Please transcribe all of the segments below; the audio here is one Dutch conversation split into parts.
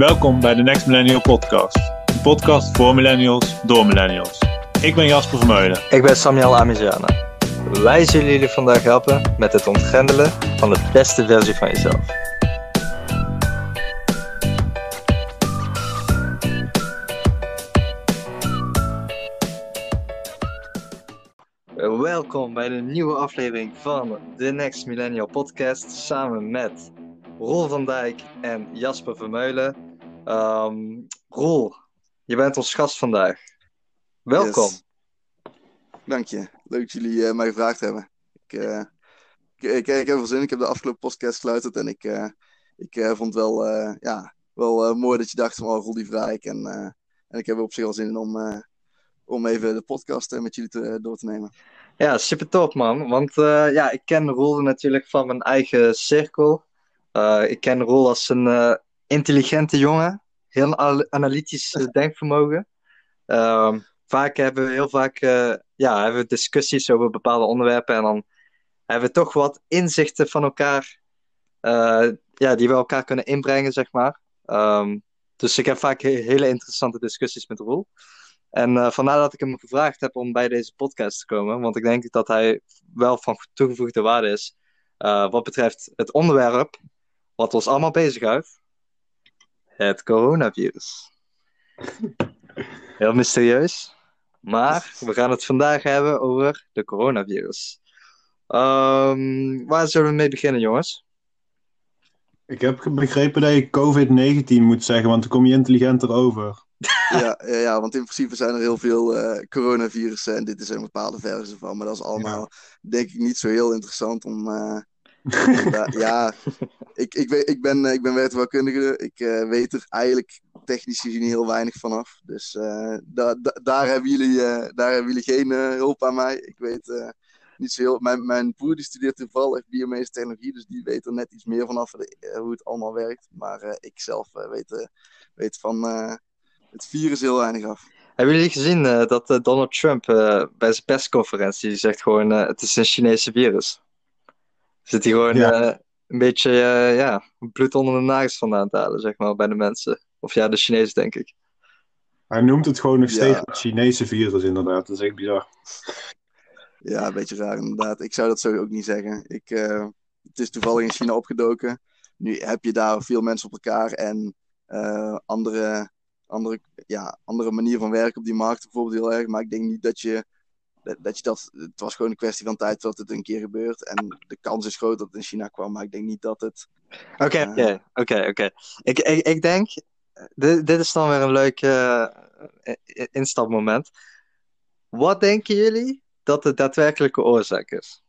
Welkom bij de Next Millennial Podcast. Een podcast voor millennials, door millennials. Ik ben Jasper Vermeulen. Ik ben Samuel Amiziana. Wij zullen jullie vandaag helpen met het ontgrendelen van de beste versie van jezelf. Welkom bij de nieuwe aflevering van de Next Millennial Podcast samen met Roel van Dijk en Jasper Vermeulen. Um, Roel, je bent ons gast vandaag. Welkom. Yes. Dank je. Leuk dat jullie uh, mij gevraagd hebben. Ik, uh, ik, ik, ik, heb veel zin. Ik heb de afgelopen podcast geluisterd en ik, uh, ik vond het wel, ja, wel mooi dat je dacht van oh, Roel die vraag ik. En, en ik heb er op zich wel zin in om, om even de podcast met jullie te, door te nemen. Ja, super top man. Want ja, ik ken Roel natuurlijk van mijn eigen cirkel. ik ken Roel als een intelligente jongen. Heel analytisch denkvermogen. Uh, vaak hebben we heel vaak uh, ja, hebben we discussies over bepaalde onderwerpen. En dan hebben we toch wat inzichten van elkaar. Uh, ja, die we elkaar kunnen inbrengen, zeg maar. Um, dus ik heb vaak he hele interessante discussies met Roel. En uh, vandaar dat ik hem gevraagd heb om bij deze podcast te komen. Want ik denk dat hij wel van toegevoegde waarde is. wat betreft het onderwerp wat ons allemaal bezighoudt het coronavirus. Heel mysterieus. Maar we gaan het vandaag hebben over de coronavirus. Um, waar zullen we mee beginnen, jongens? Ik heb begrepen dat je COVID-19 moet zeggen, want dan kom je intelligenter over. ja, ja, want in principe zijn er heel veel uh, coronavirussen en dit is een bepaalde versie van. Maar dat is allemaal, ja. denk ik, niet zo heel interessant om, uh, ja, ik, ik, weet, ik, ben, ik ben. Ik uh, weet er eigenlijk technisch gezien heel weinig vanaf. Dus uh, da, da, daar, hebben jullie, daar hebben jullie geen hulp aan mij. Ik weet niet zo heel... Mijn, mijn broer die studeert toevallig biomedische technologie, dus die weet er net iets meer vanaf hoe het allemaal werkt. Maar ik zelf weet, weet van het virus heel weinig af. Hebben jullie gezien dat Donald Trump bij zijn persconferentie zegt gewoon het is een Chinese virus? Zit hij gewoon ja. uh, een beetje uh, ja, bloed onder de nagels vandaan te halen, zeg maar, bij de mensen. Of ja, de Chinezen, denk ik. Hij noemt het gewoon nog steeds ja. het Chinese virus, inderdaad. Dat is echt bizar. Ja, een beetje raar, inderdaad. Ik zou dat zo ook niet zeggen. Ik, uh, het is toevallig in China opgedoken. Nu heb je daar veel mensen op elkaar en andere, andere, ja, andere manier van werken op die markt bijvoorbeeld heel erg. Maar ik denk niet dat je dat je dat, het was gewoon een kwestie van tijd dat het een keer gebeurt. En de kans is groot dat het in China kwam, maar ik denk niet dat het. Oké, uh, oké, oké, oké. Ik, ik, ik denk, dit, dit is dan weer een leuk uh, instapmoment. Wat denken jullie dat de daadwerkelijke oorzaak is?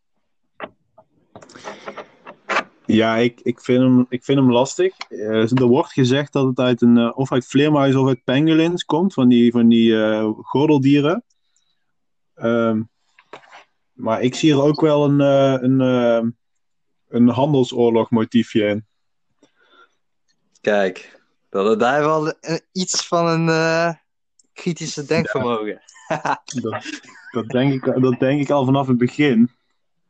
Ja, ik, ik, vind, hem, ik vind hem lastig. Uh, er wordt gezegd dat het uit een, uh, of uit vleermuizen of uit pangolins komt, van die, van die uh, gordeldieren. Um, maar ik zie er ook wel een, uh, een, uh, een handelsoorlog motiefje in. Kijk, dat daar wel een, iets van een uh, kritische denkvermogen. Ja. dat, dat, denk ik, dat denk ik al vanaf het begin.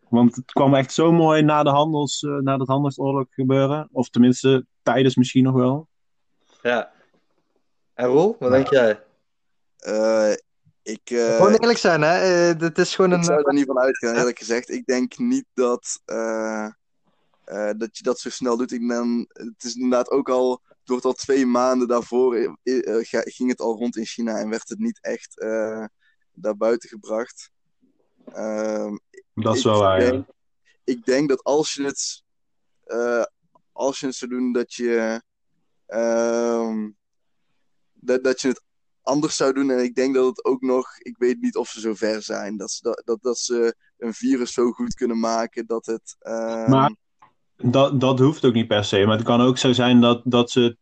Want het kwam echt zo mooi na, de handels, na dat handelsoorlog gebeuren. Of tenminste, tijdens misschien nog wel. Ja. En Roel, wat ja. denk jij? Ik, uh, gewoon eerlijk zijn, hè? Uh, dit is gewoon ik een. Ik zou er niet van uitgaan, eerlijk gezegd. Ik denk niet dat, uh, dat je dat zo snel doet. Ik ben, het is inderdaad ook al. Het wordt al twee maanden daarvoor. ging het al rond in China en werd het niet echt daar buiten gebracht. Ehm, dat is wel waar. Denk. Ik denk dat als je het. als je het zou doen, dat je. Ehm, dat, dat je het anders zou doen. En ik denk dat het ook nog, ik weet niet of ze zo ver zijn, dat ze, dat, dat, dat ze een virus zo goed kunnen maken dat het. Uh... Maar dat, dat hoeft ook niet per se. Maar het kan ook zo zijn dat, dat, ze,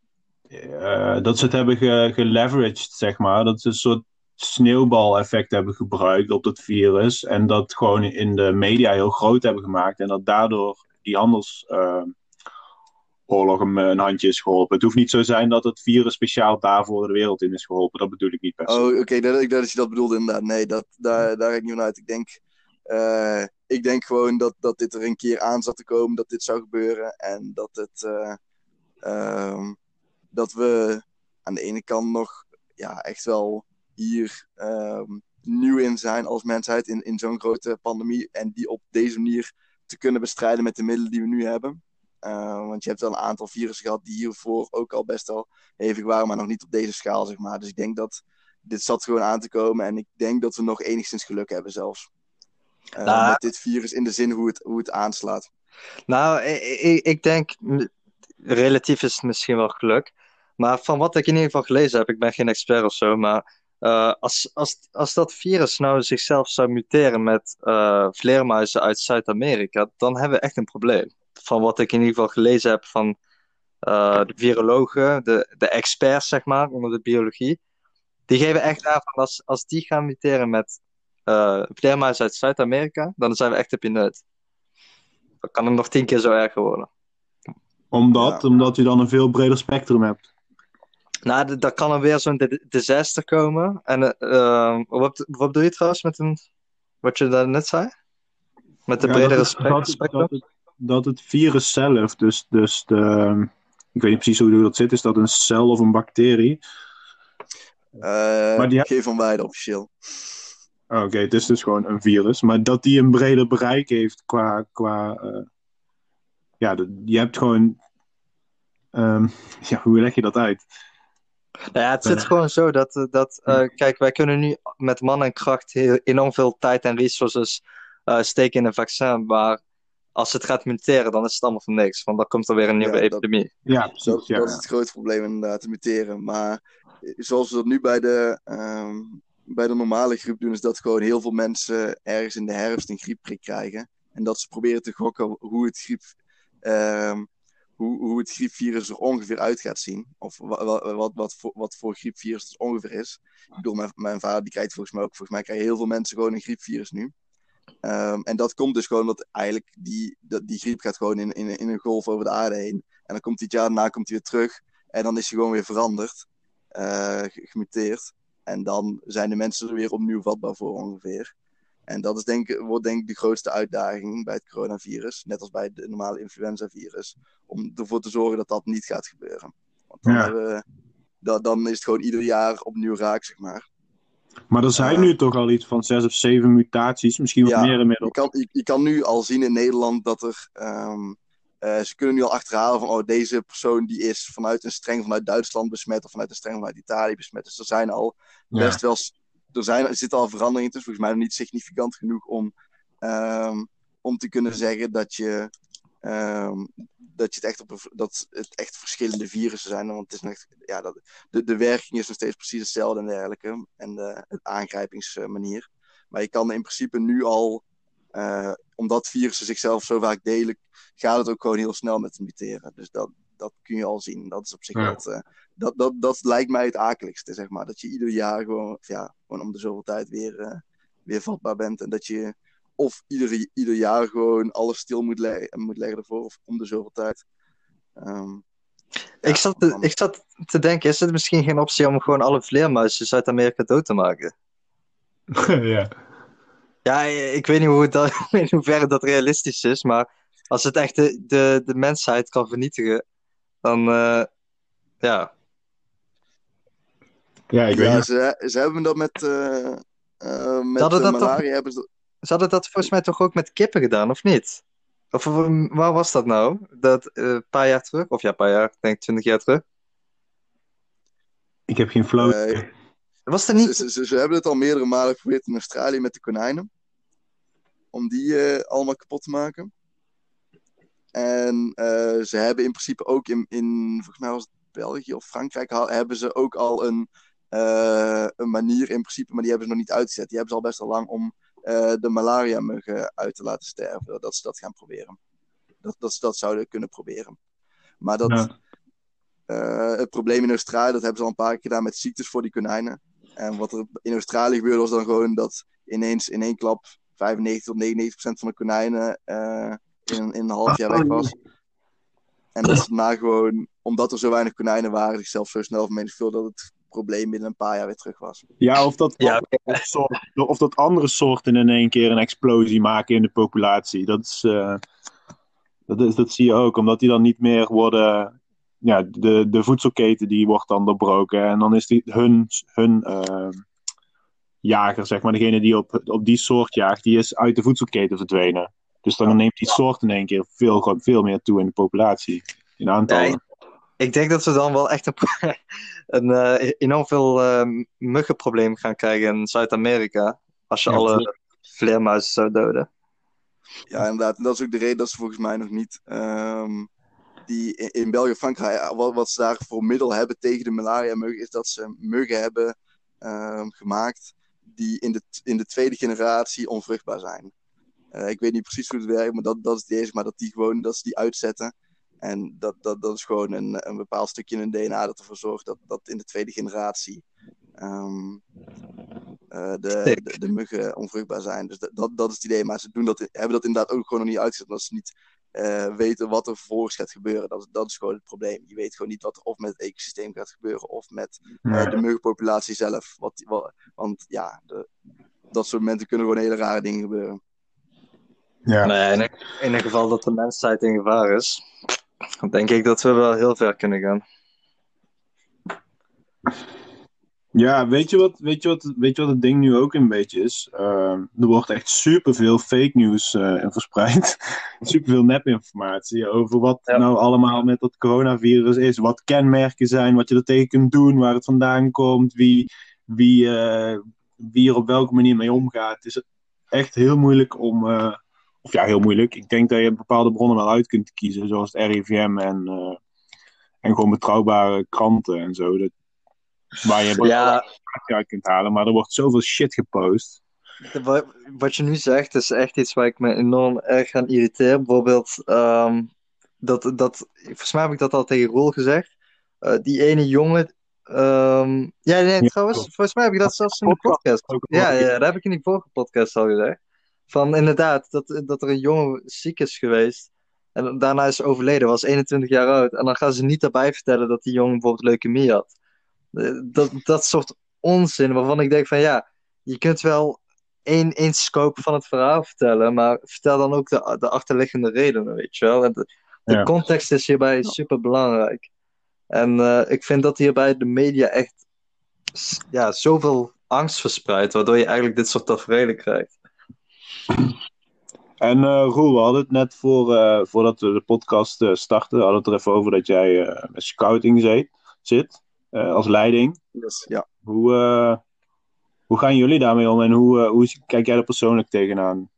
uh, dat ze het hebben ge, geleveraged, zeg maar. Dat ze een soort sneeuwbaleffect hebben gebruikt op dat virus. En dat gewoon in de media heel groot hebben gemaakt. En dat daardoor die handels. Uh, oorlog een, een, handje is geholpen. Het hoeft niet zo zijn dat het virus speciaal daarvoor de wereld in is geholpen. Dat bedoel ik niet per se. Oh, oké. Dat, ik dacht dat je dat bedoelde inderdaad. Nee, dat, daar, daar ik niet van uit. Ik denk, uh, ik denk gewoon dat, dat dit er een keer aan zat te komen, dat dit zou gebeuren. En dat het... Uh, um, dat we aan de ene kant nog ja, echt wel hier ehm, nieuw in zijn als mensheid in, in zo'n grote pandemie. En die op deze manier te kunnen bestrijden met de middelen die we nu hebben. Uh, want je hebt wel een aantal virussen gehad die hiervoor ook al best wel hevig waren, maar nog niet op deze schaal, zeg maar. Dus ik denk dat dit zat gewoon aan te komen en ik denk dat we nog enigszins geluk hebben zelfs. Uh, nou, met dit virus in de zin hoe het, hoe het aanslaat. Nou, ik, ik denk, relatief is het misschien wel geluk. Maar van wat ik in ieder geval gelezen heb, ik ben geen expert of zo, maar uh, als, als, als dat virus nou zichzelf zou muteren met uh, vleermuizen uit Zuid-Amerika, dan hebben we echt een probleem. Van wat ik in ieder geval gelezen heb van uh, de virologen, de, de experts zeg maar, onder de biologie, die geven echt aan van als, als die gaan muteren met vleermuizen uit Zuid-Amerika, dan zijn we echt op je neut. Dan kan het nog tien keer zo erger worden. Omdat, ja. omdat je dan een veel breder spectrum hebt. Nou, dan kan er weer zo'n disaster komen. En uh, wat, wat doe je trouwens met een, wat je daar net zei? Met de ja, bredere spectrum? Dat, het, virus zelf, dus, dus de, ik weet niet precies hoe dat zit, is dat een cel of een bacterie? Uh, maar die Geef van beide officieel. Oké, okay, het is dus gewoon een virus. Maar dat die een breder bereik heeft qua. qua uh, ja, de, je hebt gewoon. Um, ja, hoe leg je dat uit? Nou ja, het zit gewoon zo dat, dat uh, kijk, wij kunnen nu met man en kracht heel, enorm veel tijd en resources uh, steken in een vaccin, maar als het gaat muteren, dan is het allemaal voor niks, want dan komt er weer een nieuwe ja, epidemie. Dat, ja, precies. Dat, ja, dat is het grote probleem inderdaad, te muteren. Maar zoals we dat nu bij de, um, bij de normale griep doen, is dat gewoon heel veel mensen ergens in de herfst een griepprik krijgen. En dat ze proberen te gokken hoe het griep... Um, hoe, hoe het griepvirus er ongeveer uit gaat zien. Of wat, wat, wat, voor, wat voor griepvirus het ongeveer is. Ik bedoel, mijn, mijn vader die krijgt volgens mij ook, volgens mij krijgen heel veel mensen gewoon een griepvirus nu. Um, en dat komt dus gewoon dat eigenlijk die, dat, die griep gaat gewoon in, in, in een golf over de aarde heen. En dan komt hij het jaar daarna komt hij weer terug. En dan is hij gewoon weer veranderd. Uh, gemuteerd. En dan zijn de mensen er weer opnieuw vatbaar voor ongeveer. En dat is denk, wordt denk ik de grootste uitdaging bij het coronavirus, net als bij het normale influenzavirus, om ervoor te zorgen dat dat niet gaat gebeuren. Want dan, ja. dat, dan is het gewoon ieder jaar opnieuw raak, zeg maar. Maar er zijn uh, nu toch al iets van zes of zeven mutaties, misschien wat ja, meer inmiddels. Je kan, je, je, kan nu al zien in Nederland dat er. Um, uh, ze kunnen nu al achterhalen van, oh, deze persoon die is vanuit een streng vanuit Duitsland besmet of vanuit een streng vanuit Italië besmet. Dus er zijn al ja. best wel er, zijn, er zitten al veranderingen tussen, volgens mij nog niet significant genoeg om, um, om te kunnen zeggen dat je, um, dat, je het echt op, dat het echt verschillende virussen zijn. Want het is nog, ja, dat, de, de werking is nog steeds precies hetzelfde en dergelijke. En de, aangrijpingsmanier. Maar je kan in principe nu al, uh, omdat virussen zichzelf zo vaak delen, gaat het ook gewoon heel snel met muteren. Dus dat, dat kun je al zien. Dat is op zich ja. wat, uh, dat, dat, dat lijkt mij het akeligste, zeg maar. Dat je ieder jaar gewoon, ja, gewoon om de zoveel tijd weer, uh, weer vatbaar bent. En dat je of ieder, ieder jaar gewoon alles stil moet, le moet leggen ervoor, of om de zoveel tijd. Um, ik, ja, zat te, ik zat te denken, is het misschien geen optie om gewoon alle vleermuizen Zuid-Amerika dood te maken? ja. Ja, ik weet niet hoe dat, in hoeverre dat realistisch is, maar als het echt de, de, de mensheid kan vernietigen, dan uh, ja, ja, ik weet ja, niet. Ze, ze hebben dat met, uh, uh, met dat malaria. Hebben ze... ze hadden dat volgens mij toch ook met kippen gedaan, of niet? Of waar was dat nou? Dat een uh, paar jaar terug? Of ja, een paar jaar, ik denk twintig jaar terug. Ik heb geen flow. Nee. Was er niet... Ze, ze, ze, hebben het al meerdere malen geprobeerd in Australië met de konijnen. Om die allemaal kapot te maken. En ze hebben in principe ook in, in volgens mij was het België of Frankrijk, hebben ze ook al een uh, een manier in principe, maar die hebben ze nog niet uitgezet. Die hebben ze al best wel lang om de malaria-muggen uit te laten sterven. Dat ze dat gaan proberen. Dat, dat ze dat zouden kunnen proberen. Maar dat, ja. uh, het probleem in Australië, dat hebben ze al een paar keer gedaan met ziektes voor die konijnen. En wat er in Australië gebeurde, was dan gewoon dat ineens in één klap 95 tot 99 procent van de konijnen in, in een half jaar weg was. En dat ze daarna gewoon, omdat er zo weinig konijnen waren, zichzelf zo snel vermenigvuldigd dat het probleem binnen een paar jaar weer terug was. Ja, of dat, ja. Of, soort, of dat andere soorten in één keer een explosie maken in de populatie. Dat, is, uh, dat, is, dat zie je ook, omdat die dan niet meer worden ja, de, de voedselketen die wordt dan doorbroken. En dan is die, hun, hun ehm, jager, zeg maar, degene die op, op die soort jaagt, die is uit de voedselketen verdwenen. Dus dan neemt die soort in één keer veel, veel meer toe in de populatie. In aantallen. Ik denk dat we dan wel echt een, een eh, enorm veel uh, muggenprobleem gaan krijgen in Zuid-Amerika. Als je Ja, alle vleermuizen zou doden. Ja, inderdaad. En dat is ook de reden dat ze volgens mij nog niet ehm, die in, België en Frankrijk, wat, wat ze daar voor middel hebben tegen de malaria-muggen, is dat ze muggen hebben ehm, gemaakt die in de, in de tweede generatie onvruchtbaar zijn. Eh, ik weet niet precies hoe het werkt, maar dat, dat is het eerste, maar dat die gewoon dat ze die uitzetten. En dat, dat, dat is gewoon een, een bepaald stukje in hun DNA dat ervoor zorgt dat, dat in de tweede generatie ehm, eh, de, de, de muggen onvruchtbaar zijn. Dus dat, dat, dat is het idee. Maar ze doen dat, hebben dat inderdaad ook gewoon nog niet uitgezet, omdat ze niet eh, weten wat er vervolgens gaat gebeuren. Dat, is- dat is gewoon het probleem. Je weet gewoon niet wat er of met het ecosysteem gaat gebeuren of met eh, de muggenpopulatie zelf. Wat, wat, want ja, de, dat soort momenten kunnen gewoon hele rare dingen gebeuren. Ja. Nee, in, in het geval dat de mensheid in gevaar is, dan denk ik dat we wel heel ver kunnen gaan. Ja, weet je, wat, weet, je wat, weet je wat het ding nu ook een beetje is? Ehm, er wordt echt superveel fake news eh, verspreid. superveel nepinformatie over wat Ja. nou allemaal met dat coronavirus is. Wat kenmerken zijn, wat je er tegen kunt doen, waar het vandaan komt, wie, wie, eh, wie er op welke manier mee omgaat. Het is echt heel moeilijk om. Of ja, heel moeilijk. Ik denk dat je bepaalde bronnen wel uit kunt kiezen, zoals het RIVM en, eh, en gewoon betrouwbare kranten en zo. Dat, waar je Ja, uit kunt halen, maar er wordt zoveel shit gepost. Wat, wat je nu zegt is echt iets waar ik me enorm erg aan irriteer. Bijvoorbeeld, ehm, dat, dat, volgens mij heb ik dat al tegen Roel gezegd. Eh, die ene jongen. ehm, ja, nee, trouwens, volgens mij heb ik dat zelfs in de podcast. Ook Ja, ja, dat heb ik in die vorige podcast al gezegd. Van inderdaad, dat, dat er een jongen ziek is geweest. En daarna is overleden, was 21 jaar oud. En dan gaan ze niet daarbij vertellen dat die jongen bijvoorbeeld leukemie had. Eh, Dat, dat soort onzin waarvan ik denk van ja, je kunt wel één, één scope van het verhaal vertellen, maar vertel dan ook de, de achterliggende redenen, weet je wel. En de, de Ja. context is hierbij super belangrijk. En eh, ik vind dat hierbij de media echt ja, zoveel angst verspreidt, waardoor je eigenlijk dit soort tafereelen krijgt. En eh Roel, we hadden het net voor, eh, voordat we de podcast eh, starten, hadden we het er even over dat jij met scouting zit, zit als leiding. Dus, ja. Hoe, hoe gaan jullie daarmee om en hoe, hoe kijk jij er persoonlijk tegenaan?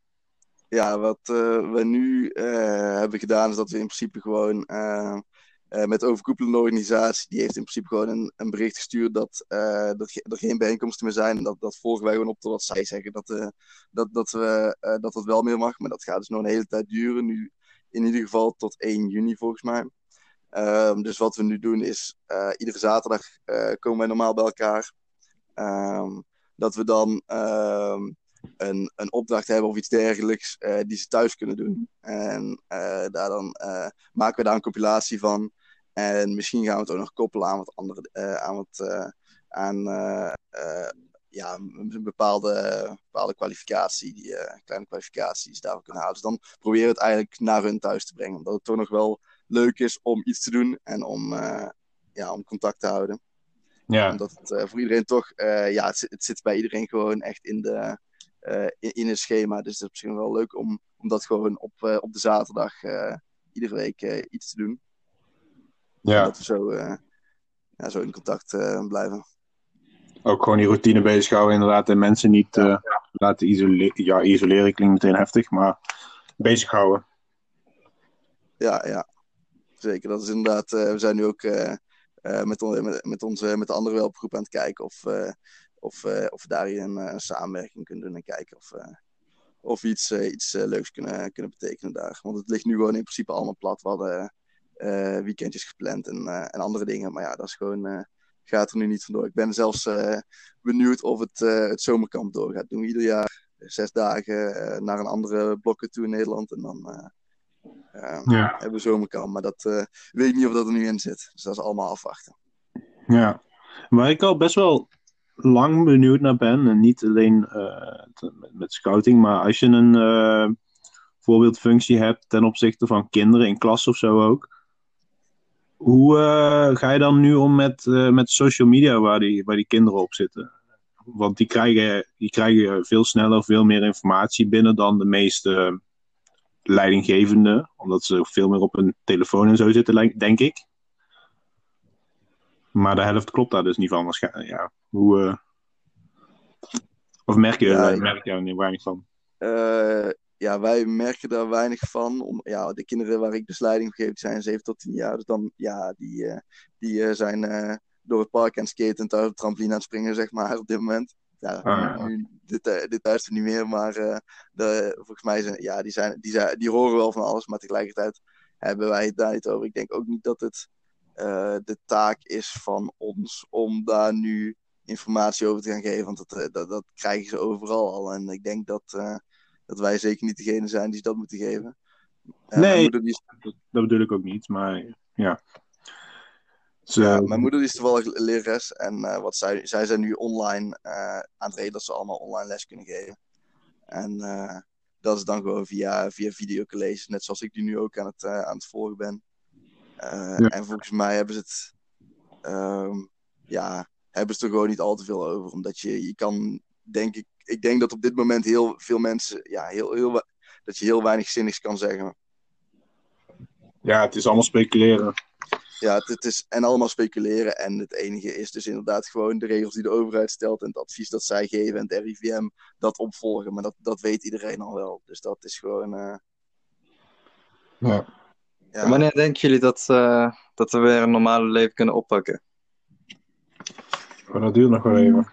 Ja, wat we nu hebben gedaan is dat we in principe gewoon eh, met de overkoepelende organisatie, die heeft in principe gewoon een, een bericht gestuurd dat, eh, dat er geen bijeenkomsten meer zijn. En dat, dat volgen wij gewoon op wat zij zeggen, dat, eh, dat, dat, we, dat dat wel meer mag. Maar dat gaat dus nog een hele tijd duren, nu in ieder geval tot 1 juni volgens mij. Ehm, dus wat we nu doen is, iedere zaterdag komen wij normaal bij elkaar. Ehm, dat we dan ehm, een, een opdracht hebben of iets dergelijks die ze thuis kunnen doen. En daar dan maken we daar een compilatie van. En misschien gaan we het ook nog koppelen aan wat andere, eh, aan wat, eh, aan eh, ja, een bepaalde, bepaalde kwalificatie, die kleine kwalificaties daarvoor kunnen halen. Dus dan proberen we het eigenlijk naar hun thuis te brengen. Omdat het toch nog wel leuk is om iets te doen en om, ja, om contact te houden Ja, omdat het voor iedereen toch, ja, het, zit- het zit bij iedereen gewoon echt in, de, in, in het schema. Dus het is zich wel leuk om, om dat gewoon op, op de zaterdag iedere week iets te doen. Ja, Dat we zo, eh, ja, zo in contact eh, blijven. ook gewoon die routine bezighouden inderdaad en mensen niet eh, laten isoleren. Ja, isoleren klinkt meteen heftig, maar bezighouden. Ja, ja. Zeker. Dat is inderdaad, we zijn nu ook met, on- met, met, onze, met de andere welpgroep aan het kijken of, of, of we daar hier een, samenwerking kunnen doen en kijken of, of we iets, iets leuks kunnen, kunnen betekenen daar. Want het ligt nu gewoon in principe allemaal plat. We hadden weekendjes gepland en, eh, en andere dingen. Maar ja, dat is gewoon, eh, gaat er nu niet vandoor. Ik ben zelfs eh, benieuwd of het, eh, het zomerkamp doorgaat. Doen we ieder jaar zes dagen eh, naar een andere blokken toe in Nederland. En dan eh, eh, Ja. hebben we zomerkamp. Maar dat eh, weet ik niet of dat er nu in zit. Dus dat is allemaal afwachten. Ja, waar ik al best wel lang benieuwd naar ben, en niet alleen eh, met, met scouting, maar als je een eh, voorbeeldfunctie hebt ten opzichte van kinderen in klas of zo ook, Hoe eh, ga je dan nu om met, eh, met social media waar die, waar die kinderen op zitten? Want die krijgen, die krijgen veel sneller veel meer informatie binnen dan de meeste leidinggevenden. Omdat ze veel meer op hun telefoon en zo zitten, denk ik. Maar de helft klopt daar dus niet van waarschijnlijk. Ja, hoe, eh, of merk je, Ja, merk je er weinig van? Ja, wij merken daar weinig van. Om, ja, de kinderen waar ik leiding op geef, die zijn 7 tot 10 jaar. Dus dan, ja, die, eh, die eh, zijn eh, door het park aan het skaten en thuis op de trampoline aan het springen, zeg maar, op dit moment. Ja, Ah, ja. nu, dit, dit thuis niet meer, maar de, volgens mij zijn, ja, die, zijn, die, zijn, die horen wel van alles, maar tegelijkertijd hebben wij het daar niet over. Ik denk ook niet dat het de taak is van ons om daar nu informatie over te gaan geven, want dat, dat, dat krijgen ze overal al. En ik denk dat, dat wij zeker niet degene zijn die ze dat moeten geven. Eh, Nee. Is, Dat, bedoel ik ook niet, maar ja. Ja, mijn moeder is toevallig lerares en eh, wat zij, zij zijn nu online eh, aan het regelen dat ze allemaal online les kunnen geven. En dat is dan gewoon via, via videocolleges, net zoals ik die nu ook aan het, aan het volgen ben. Ja. En volgens mij hebben ze het, ehm, ja, hebben ze er gewoon niet al te veel over. Omdat je, je kan, denk ik, ik denk dat op dit moment heel veel mensen, ja, heel, heel, dat je heel weinig zinnigs kan zeggen. ja, het is allemaal speculeren. Ja, het, het is en allemaal speculeren. En het enige is dus inderdaad gewoon de regels die de overheid stelt en het advies dat zij geven en het RIVM dat opvolgen. Maar dat, dat weet iedereen al wel. Dus dat is gewoon. eh, Ja. ja. Wanneer denken jullie dat, eh, dat we weer een normale leven kunnen oppakken? Maar dat duurt nog wel even.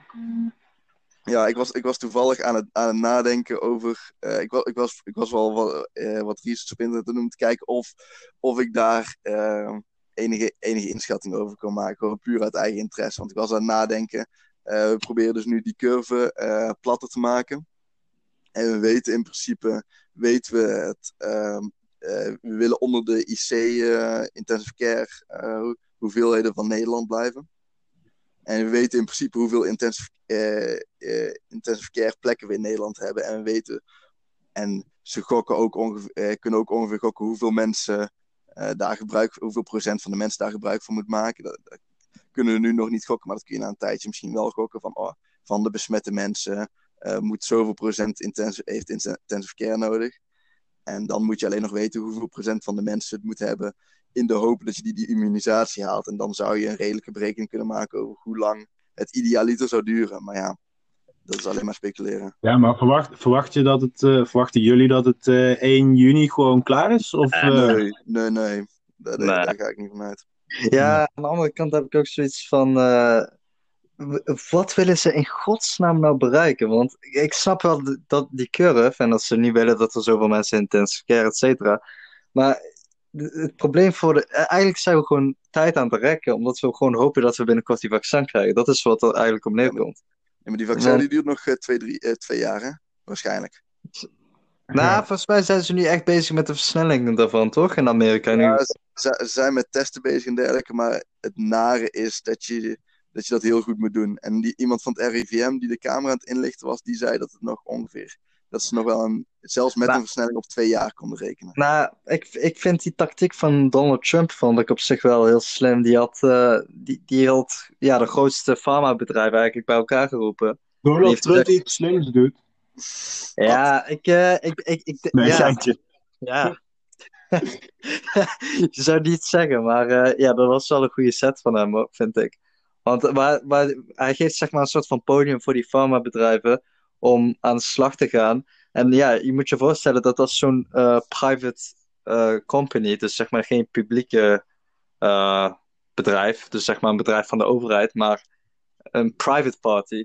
Ja, ik was, ik was toevallig aan het, aan het nadenken over. eh, ik, was, ik, was, ik was wel wat, eh, wat research op internet te om te kijken of, of ik daar eh, enige, enige inschatting over kon maken. Gewoon puur uit eigen interesse. Want ik was aan het nadenken. we proberen dus nu die curve platter te maken. En we weten in principe, weten we het. ehm, eh, we willen onder de IC intensive care hoe- hoeveelheden van Nederland blijven. En we weten in principe hoeveel intensive, eh, eh, intensive care plekken we in Nederland hebben. En we weten, en ze gokken ook ongeveer, eh, kunnen ook ongeveer gokken hoeveel mensen daar gebruik, hoeveel procent van de mensen daar gebruik van moet maken. Dat, kunnen we nu nog niet gokken, maar dat kun je na een tijdje misschien wel gokken. Van, oh, van de besmette mensen moet zoveel procent intensive, heeft intensive care nodig. En dan moet je alleen nog weten hoeveel procent van de mensen het moet hebben in de hoop dat je die, die immunisatie haalt. En dan zou je een redelijke berekening kunnen maken over hoe lang het idealiter zou duren. Maar ja, dat is alleen maar speculeren. Ja, maar verwacht, verwacht je dat het, eh, verwachten jullie dat het eh 1 juni gewoon klaar is? Of, Eh, eh, Nee, nee, nee. Daar, daar- Nee. daar ga ik niet van uit. Ja, aan de andere kant heb ik ook zoiets van. eh, wat willen ze in godsnaam nou bereiken? Want ik snap wel dat die curve en dat ze niet willen dat er zoveel mensen in intensive care, et cetera. Maar het probleem voor de. eh, Eigenlijk zijn we gewoon tijd aan het rekken, omdat we gewoon hopen dat we binnenkort die vaccin krijgen. Dat is wat er eigenlijk op neerkomt. Ja, maar die vaccin die duurt nog eh, twee, drie, eh, twee jaar, hè? Waarschijnlijk. Nou, volgens mij zijn ze nu echt bezig met de versnelling daarvan, toch? In Amerika nu. Ja, ze zijn met testen bezig en dergelijke, maar het nare is dat je dat, je dat heel goed moet doen. En die, iemand van het RIVM die de camera aan het inlichten was, die zei dat het nog ongeveer, dat ze nog wel een, zelfs met Nou. een versnelling op twee jaar konden rekenen. Nou, ik, ik vind die tactiek van Donald Trump vond ik op zich wel heel slim. Die had, eh, die, die had ja, de grootste farmabedrijven eigenlijk bij elkaar geroepen. Donald Trump gezegd- iets slims doet. Ja, ik, eh, ik, ik, ik, Nee, ja, ja. Je zou niet zeggen, maar eh, ja, dat was wel een goede set van hem, vind ik. Want maar, maar, hij geeft zeg maar een soort van podium voor die farmabedrijven om aan de slag te gaan. En ja, je moet je voorstellen dat dat zo'n eh, private eh, company, dus zeg maar geen publieke eh, bedrijf, dus zeg maar een bedrijf van de overheid, maar een private party.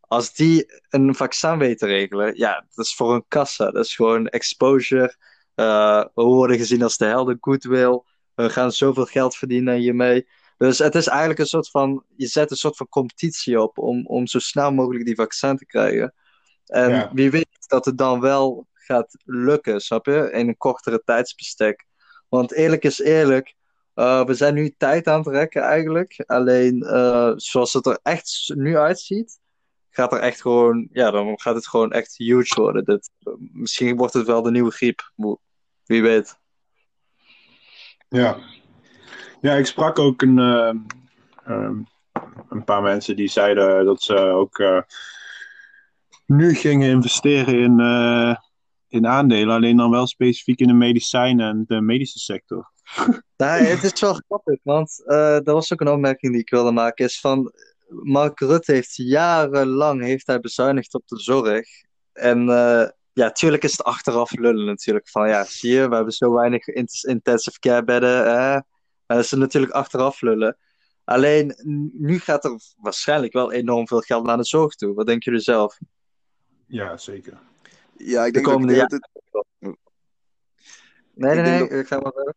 Als die een vaccin weet te regelen, ja, dat is voor een kassa. Dat is gewoon exposure. We worden gezien als de helden, goodwill. We gaan zoveel geld verdienen hiermee. Dus het is eigenlijk een soort van, je zet een soort van competitie op om, om zo snel mogelijk die vaccin te krijgen. En Ja. wie weet dat het dan wel gaat lukken, snap je? In een kortere tijdsbestek. Want eerlijk is eerlijk, eh, we zijn nu tijd aan het rekken eigenlijk. Alleen eh, zoals het er echt nu uitziet, gaat er echt gewoon, ja, dan gaat het gewoon echt huge worden. Dit, misschien wordt het wel de nieuwe griep. Wie weet. Ja. Ja, ik sprak ook een, eh, ehm, een paar mensen die zeiden dat ze ook nu gingen investeren in, eh, in aandelen, alleen dan wel specifiek in de medicijnen en de medische sector. Nou, het is wel grappig, want eh dat was ook een opmerking die ik wilde maken, is van Mark Rutte heeft jarenlang heeft hij bezuinigd op de zorg. En eh, ja, tuurlijk is het achteraf lullen natuurlijk, van ja, zie je, we hebben zo weinig int- intensive care bedden, dat is natuurlijk achteraf lullen. Alleen, nu gaat er waarschijnlijk wel enorm veel geld naar de zorg toe. Wat denken jullie zelf? Ja, zeker. Ja, ik De denk dat, komende het, Nee, nee, Ik nee, ik ga maar verder.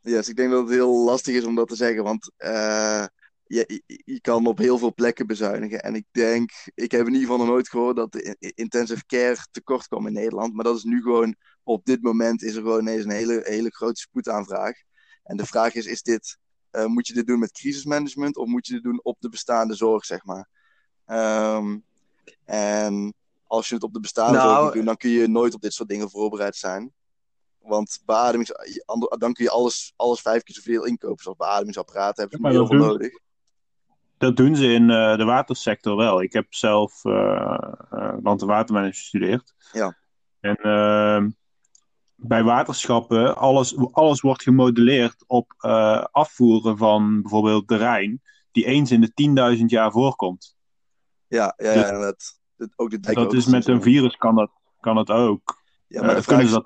yes, ik denk dat het heel lastig is om dat te zeggen, want eh, je, je, kan op heel veel plekken bezuinigen. En ik denk, ik heb in ieder geval nog nooit gehoord dat de in- intensive care tekort kwam in Nederland. Maar dat is nu gewoon, op dit moment is er gewoon ineens een hele, hele grote spoedaanvraag. En de vraag is, is dit, eh, moet je dit doen met crisismanagement of moet je dit doen op de bestaande zorg, zeg maar? Ehm, en als je het op de bestaande Nou, doen, dan kun je nooit op dit soort dingen voorbereid zijn. Want beademings, dan kun je alles, alles vijf keer zoveel inkopen. Zoals beademingsapparaten hebben ze Ja, heel veel nodig. Dat doen ze in eh, de watersector wel. Ik heb zelf eh eh, land- en watermanagement gestudeerd. Ja. En ehm, bij waterschappen, alles, alles wordt gemodelleerd op eh, afvoeren van bijvoorbeeld de Rijn, die eens in de 10.000 jaar voorkomt. Ja, ja, Dus- ja inderdaad. Ook de Dat is met en een virus kan dat, kan dat ook. Ja, maar Eh, de vraag is, dat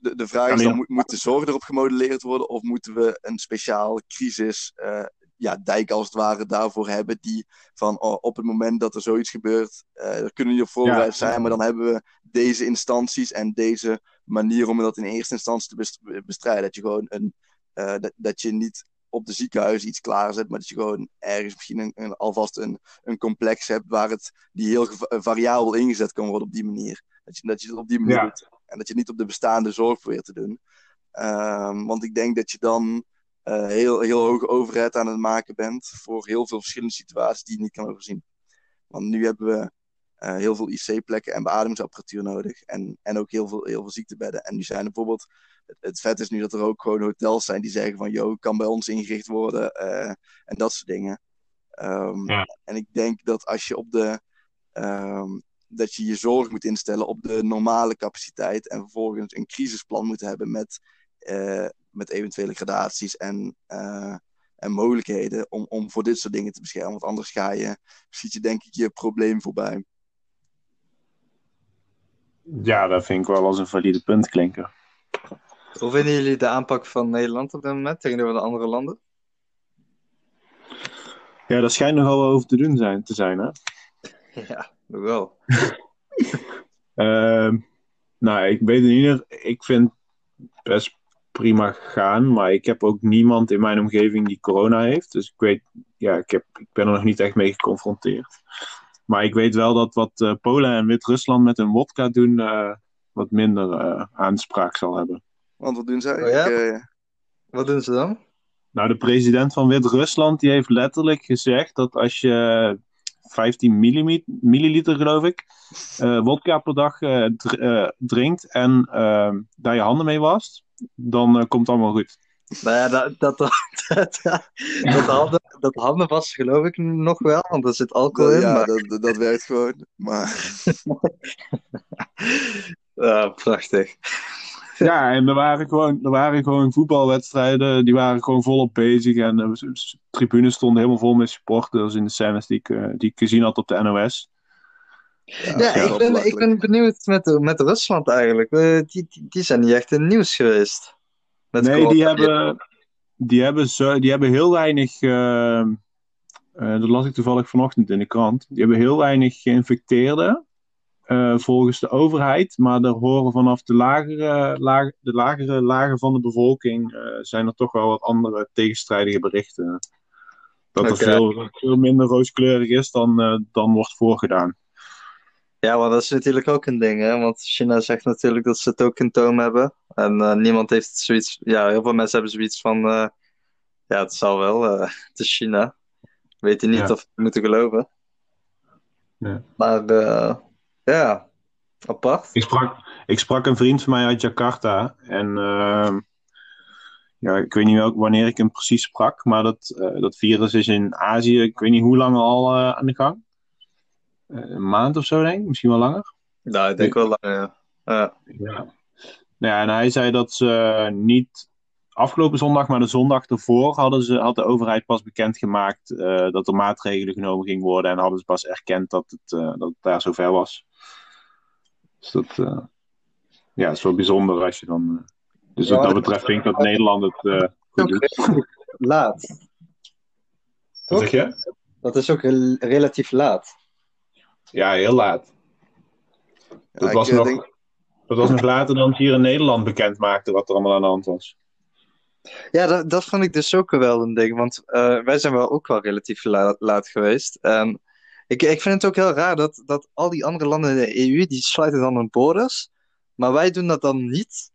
de, de vraag is dan, moet, moet de zorg erop gemodelleerd worden? Of moeten we een speciaal crisis, eh, ja, dijk als het ware daarvoor hebben? Die van oh, op het moment dat er zoiets gebeurt, daar kunnen niet op voorbereid Ja. zijn. Maar dan hebben we deze instanties en deze manier om dat in eerste instantie te best- bestrijden. Dat je gewoon een, dat, dat je niet op de ziekenhuis iets klaarzet, maar dat je gewoon ergens misschien een, een- alvast een, een complex hebt waar het die heel geva- variabel ingezet kan worden op die manier. Dat je, dat je het op die manier Ja. doet. En dat je het niet op de bestaande zorg probeert te doen. Ehm, want ik denk dat je dan eh, heel, heel hoge overheid aan het maken bent voor heel veel verschillende situaties die je niet kan overzien. Want nu hebben we eh, heel veel IC-plekken en beademingsapparatuur nodig. En, en ook heel veel, heel veel ziektebedden. En nu zijn er bijvoorbeeld. Het, het vet is nu dat er ook gewoon hotels zijn die zeggen van, yo, kan bij ons ingericht worden. eh, en dat soort dingen. Ehm, Ja. En ik denk dat als je op de. ehm, dat je je zorg moet instellen op de normale capaciteit. En vervolgens een crisisplan moet hebben met, eh, met eventuele gradaties en, en mogelijkheden om, om voor dit soort dingen te beschermen. Want anders ga je, schiet je denk ik je probleem voorbij. Ja, dat vind ik wel als een valide punt klinken. Hoe vinden jullie de aanpak van Nederland op dit moment tegenover de andere landen? Ja, daar schijnt nogal over te doen zijn, te zijn, hè? Ja, wel. Ehm, nou, ik weet in ieder ik vind het best prima gegaan, maar ik heb ook niemand in mijn omgeving die corona heeft. Dus ik weet, ja, ik, heb, ik ben er nog niet echt mee geconfronteerd. Maar ik weet wel dat wat eh, Polen en Wit-Rusland met hun wodka doen, eh, wat minder eh, aanspraak zal hebben. Want wat doen zij? Oh ja? Eh, Wat doen ze dan? Nou, de president van Wit-Rusland die heeft letterlijk gezegd dat als je 15 millimi- milliliter, geloof ik, eh wodka per dag dr- drinkt en eh, daar je handen mee wast, dan komt het allemaal goed. Nou ja, dat, dat, dat, dat, dat, handen, dat handen vast geloof ik nog wel, want er zit alcohol in. ja, maar- dat, dat, werkt gewoon. Maar Ja, prachtig. Ja, en er waren gewoon, er waren gewoon voetbalwedstrijden, die waren gewoon volop bezig. En de tribunes stonden helemaal vol met supporters in de scènes die ik, eh, die ik gezien had op de NOS. Ja, ik, ben, ik ben benieuwd met, met Rusland eigenlijk. Eh, die, die, die zijn niet echt in het nieuws geweest. Nee, die hebben, die, hebben zo, die hebben heel weinig. eh, eh, dat las ik toevallig vanochtend in de krant. Die hebben heel weinig geïnfecteerden. eh, volgens de overheid. Maar er horen vanaf de lagere, laag, de lagere lagen van de bevolking. zijn er toch wel wat andere tegenstrijdige berichten. Dat er veel, veel minder rooskleurig is dan, dan wordt voorgedaan. Ja, maar dat is natuurlijk ook een ding, hè? Want China zegt natuurlijk dat ze het ook in toom hebben. En eh, niemand heeft zoiets. Ja, heel veel mensen hebben zoiets van. eh, ja, het zal wel. eh, het is China. Weet je niet Ja. of we moeten geloven. Ja. Maar ja, apart. Ik sprak, ik sprak een vriend van mij uit Jakarta. En ehm, ja, ik weet niet welk, wanneer ik hem precies sprak, maar dat, dat virus is in Azië, ik weet niet hoe lang al aan de gang. Een maand of zo, denk ik, misschien wel langer. Nou, ik denk wel lang, ja. ja. Ja. Nou ja, en hij zei dat ze niet afgelopen zondag, maar de zondag ervoor hadden ze, had de overheid pas bekendgemaakt uh, dat er maatregelen genomen gingen worden en hadden ze pas erkend dat het, uh, dat het daar zover was. Dus dat, uh, ja, is wel bijzonder als je dan. dus Ja, wat dat betreft vind ik dat Nederland het eh, goed doet. Laat. Toch? zeg je? Dat is ook rel- relatief laat. Ja, heel laat. Ja, Dat, was eh, nog, denk- dat was nog later dan ze hier in Nederland bekend maakten wat er allemaal aan de hand was. Ja, dat, dat vond ik dus ook wel een ding. Want eh, wij zijn wel ook wel relatief la- laat geweest. En ik, ik vind het ook heel raar dat, dat al die andere landen in de EU, die sluiten dan hun borders. Maar wij doen dat dan niet.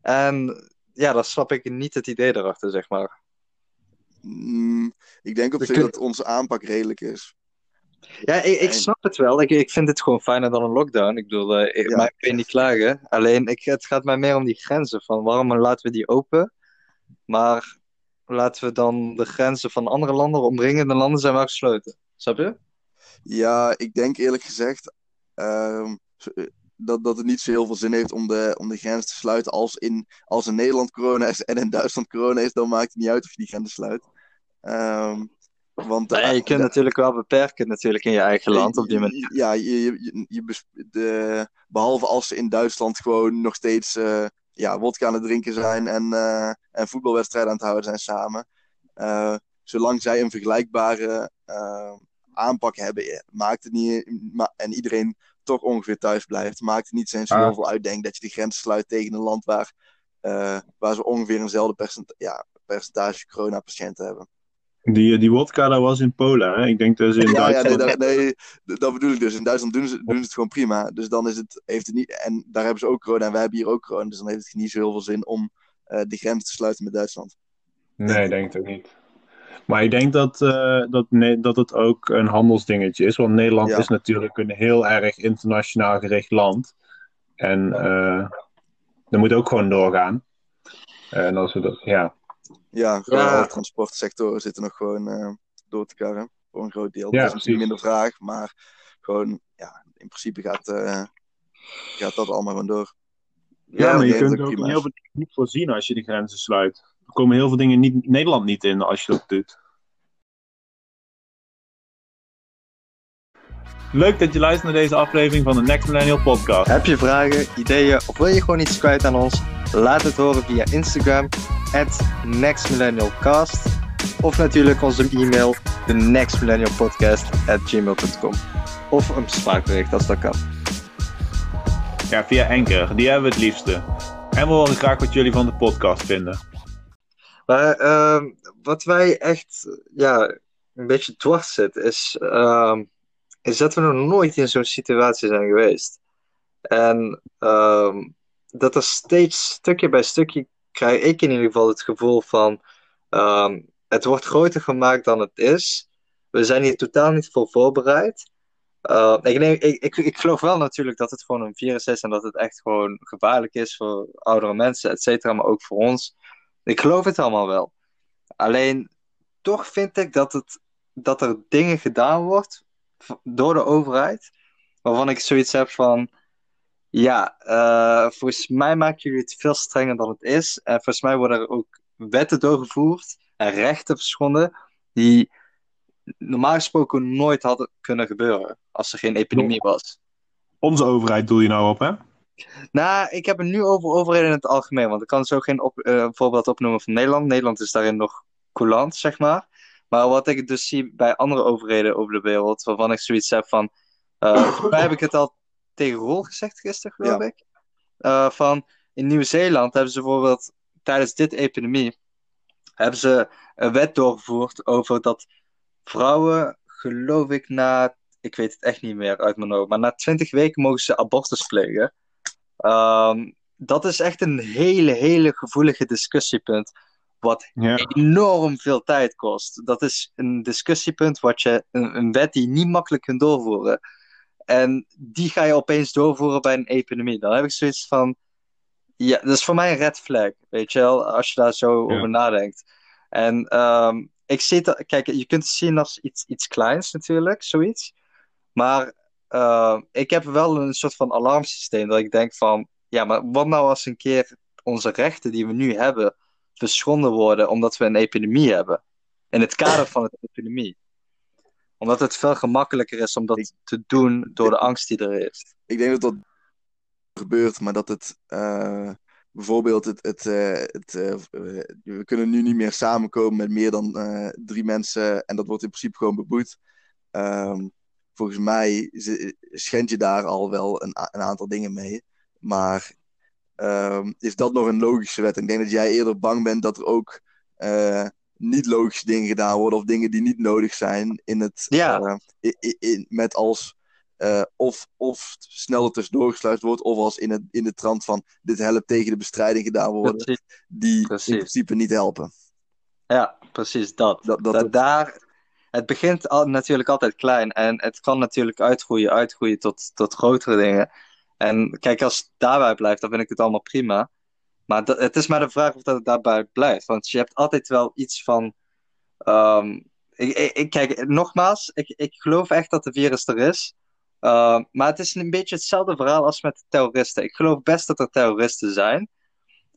En ja, dan snap ik niet het idee erachter, zeg maar. mm, ik denk op zich dat onze aanpak redelijk is. Ja, ik, ik snap het wel. Ik, ik vind het gewoon fijner dan een lockdown. Ik bedoel, eh, ik, Ja. je niet klagen. Alleen, ik, het gaat mij meer om die grenzen. Van waarom laten we die open? Maar laten we dan de grenzen van andere landen, omringende landen, zijn maar gesloten. Snap je? Ja, ik denk eerlijk gezegd ehm, eh, dat, dat het niet zo heel veel zin heeft om de, om de grens te sluiten. Als in, als in Nederland corona is en in Duitsland corona is, dan maakt het niet uit of je die grens sluit. Ehm, want Nee, je kunt de- natuurlijk wel beperken natuurlijk in je eigen land op die manier. Ja, je, je, je, je bes- de, behalve als ze in Duitsland gewoon nog steeds eh ja, wodka aan het drinken zijn en, eh, en voetbalwedstrijden aan het houden zijn samen. Eh, zolang zij een vergelijkbare eh, aanpak hebben, eh, maakt het niet, ma- en iedereen toch ongeveer thuis blijft, maakt het niet zo heel Ah. veel uit, denk ik, dat je de grens sluit tegen een land waar, eh, waar ze ongeveer eenzelfde percent, ja, percentage coronapatiënten hebben. Die, die wodka, dat was in Polen. Hè? Ik denk dat ze in Ja, ja Duitsland... nee, dat, nee, bedoel ik dus. In Duitsland doen ze, doen ze het gewoon prima. Dus dan is het, heeft het niet. En daar hebben ze ook corona en wij hebben hier ook corona. Dus dan heeft het niet zo heel veel zin om eh de grens te sluiten met Duitsland. Nee, ik denk het ook niet. Maar ik denk dat, eh, dat, ne- dat het ook een handelsdingetje is. Want Nederland Ja. is natuurlijk een heel erg internationaal gericht land. En eh dat moet ook gewoon doorgaan. En als we dat, ja. Ja, gewoon Ja. alle transportsectoren zitten nog gewoon eh, door te karren. Voor een groot deel. Ja, dat is precies. minder vraag, maar gewoon, ja, in principe gaat, eh, gaat dat allemaal gewoon door. Ja, maar je kunt ook heel veel dingen niet voorzien als je de grenzen sluit. Er komen heel veel dingen niet, Nederland niet in als je dat doet. Leuk dat je luistert naar deze aflevering van de Next Millennial Podcast. Heb je vragen, ideeën of wil je gewoon iets kwijt aan ons? Laat het horen via Instagram, nextmillennialcast. Of natuurlijk onze e-mail, de nextmillennialpodcast.gmail.com. Of een spraakbericht als dat kan. Ja, via Anchor. Die hebben we het liefste. En we horen graag wat jullie van de podcast vinden. Maar ehm, wat wij echt ja, een beetje dwars zit, is, ehm, is dat we nog nooit in zo'n situatie zijn geweest. En ehm, dat er steeds stukje bij stukje krijg ik in ieder geval het gevoel van ehm, het wordt groter gemaakt dan het is. We zijn hier totaal niet voor voorbereid. Uh, ik, denk, ik, ik, ik geloof wel natuurlijk dat het gewoon een virus is en dat het echt gewoon gevaarlijk is voor oudere mensen, et cetera, maar ook voor ons. Ik geloof het allemaal wel. Alleen toch vind ik dat, het, dat er dingen gedaan wordt door de overheid, waarvan ik zoiets heb van, ja, eh, volgens mij maken jullie het veel strenger dan het is. En volgens mij worden er ook wetten doorgevoerd en rechten verschonden die normaal gesproken nooit hadden kunnen gebeuren als er geen epidemie was. Onze overheid doel je nou op, hè? Nou, ik heb het nu over overheden in het algemeen, want ik kan zo geen op, eh, voorbeeld opnoemen van Nederland. Nederland is daarin nog coulant, zeg maar. Maar wat ik dus zie bij andere overheden over de wereld, waarvan ik zoiets heb van... mij heb ik het al tegen Rol gezegd gisteren, geloof Ja. ik. Eh, van, in Nieuw-Zeeland hebben ze bijvoorbeeld tijdens dit epidemie... hebben ze een wet doorgevoerd over dat vrouwen, geloof ik, na... Ik weet het echt niet meer uit mijn hoofd, maar na 20 weken mogen ze abortus plegen. Ehm, dat is echt een hele, hele gevoelige discussiepunt. Wat Ja. enorm veel tijd kost. Dat is een discussiepunt wat je, een, een wet die je niet makkelijk kunt doorvoeren. En die ga je opeens doorvoeren bij een epidemie. Dan heb ik zoiets van. Ja, dat is voor mij een red flag, weet je wel, als je daar zo Ja. over nadenkt. En ehm, ik zie het, kijk, je kunt het zien als iets, iets kleins natuurlijk, zoiets. Maar ehm, ik heb wel een soort van alarmsysteem dat ik denk van, ja, maar wat nou als een keer onze rechten die we nu hebben verschonden worden omdat we een epidemie hebben? In het kader van een epidemie. Omdat het veel gemakkelijker is om dat Ik- te doen door de angst die er is. Ik denk dat dat gebeurt, maar dat het eh, bijvoorbeeld het, het, eh, het eh, we kunnen nu niet meer samenkomen met meer dan drie mensen en dat wordt in principe gewoon beboet. Ehm, volgens mij schend je daar al wel een, aantal dingen mee, maar ehm, is dat nog een logische wet? Ik denk dat jij eerder bang bent dat er ook niet logische dingen gedaan worden of dingen die niet nodig zijn in het Ja. eh, in, met als eh, of, of snel er tussendoor gesluist wordt, of als in, het, in de trant van dit helpt tegen de bestrijding gedaan worden, Precies. die Precies. in principe niet helpen. Ja, precies dat. Dat, dat, Da- daar, het begint al, natuurlijk altijd klein en het kan natuurlijk uitgroeien, uitgroeien tot, tot grotere dingen. En kijk, als het daarbij blijft, dan vind ik het allemaal prima. Maar dat, het is maar de vraag of dat het daarbij blijft. Want je hebt altijd wel iets van. ehm, ik, kijk, nogmaals, ik, ik geloof echt dat de virus er is. Ehm, maar het is een beetje hetzelfde verhaal als met terroristen. Ik geloof best dat er terroristen zijn.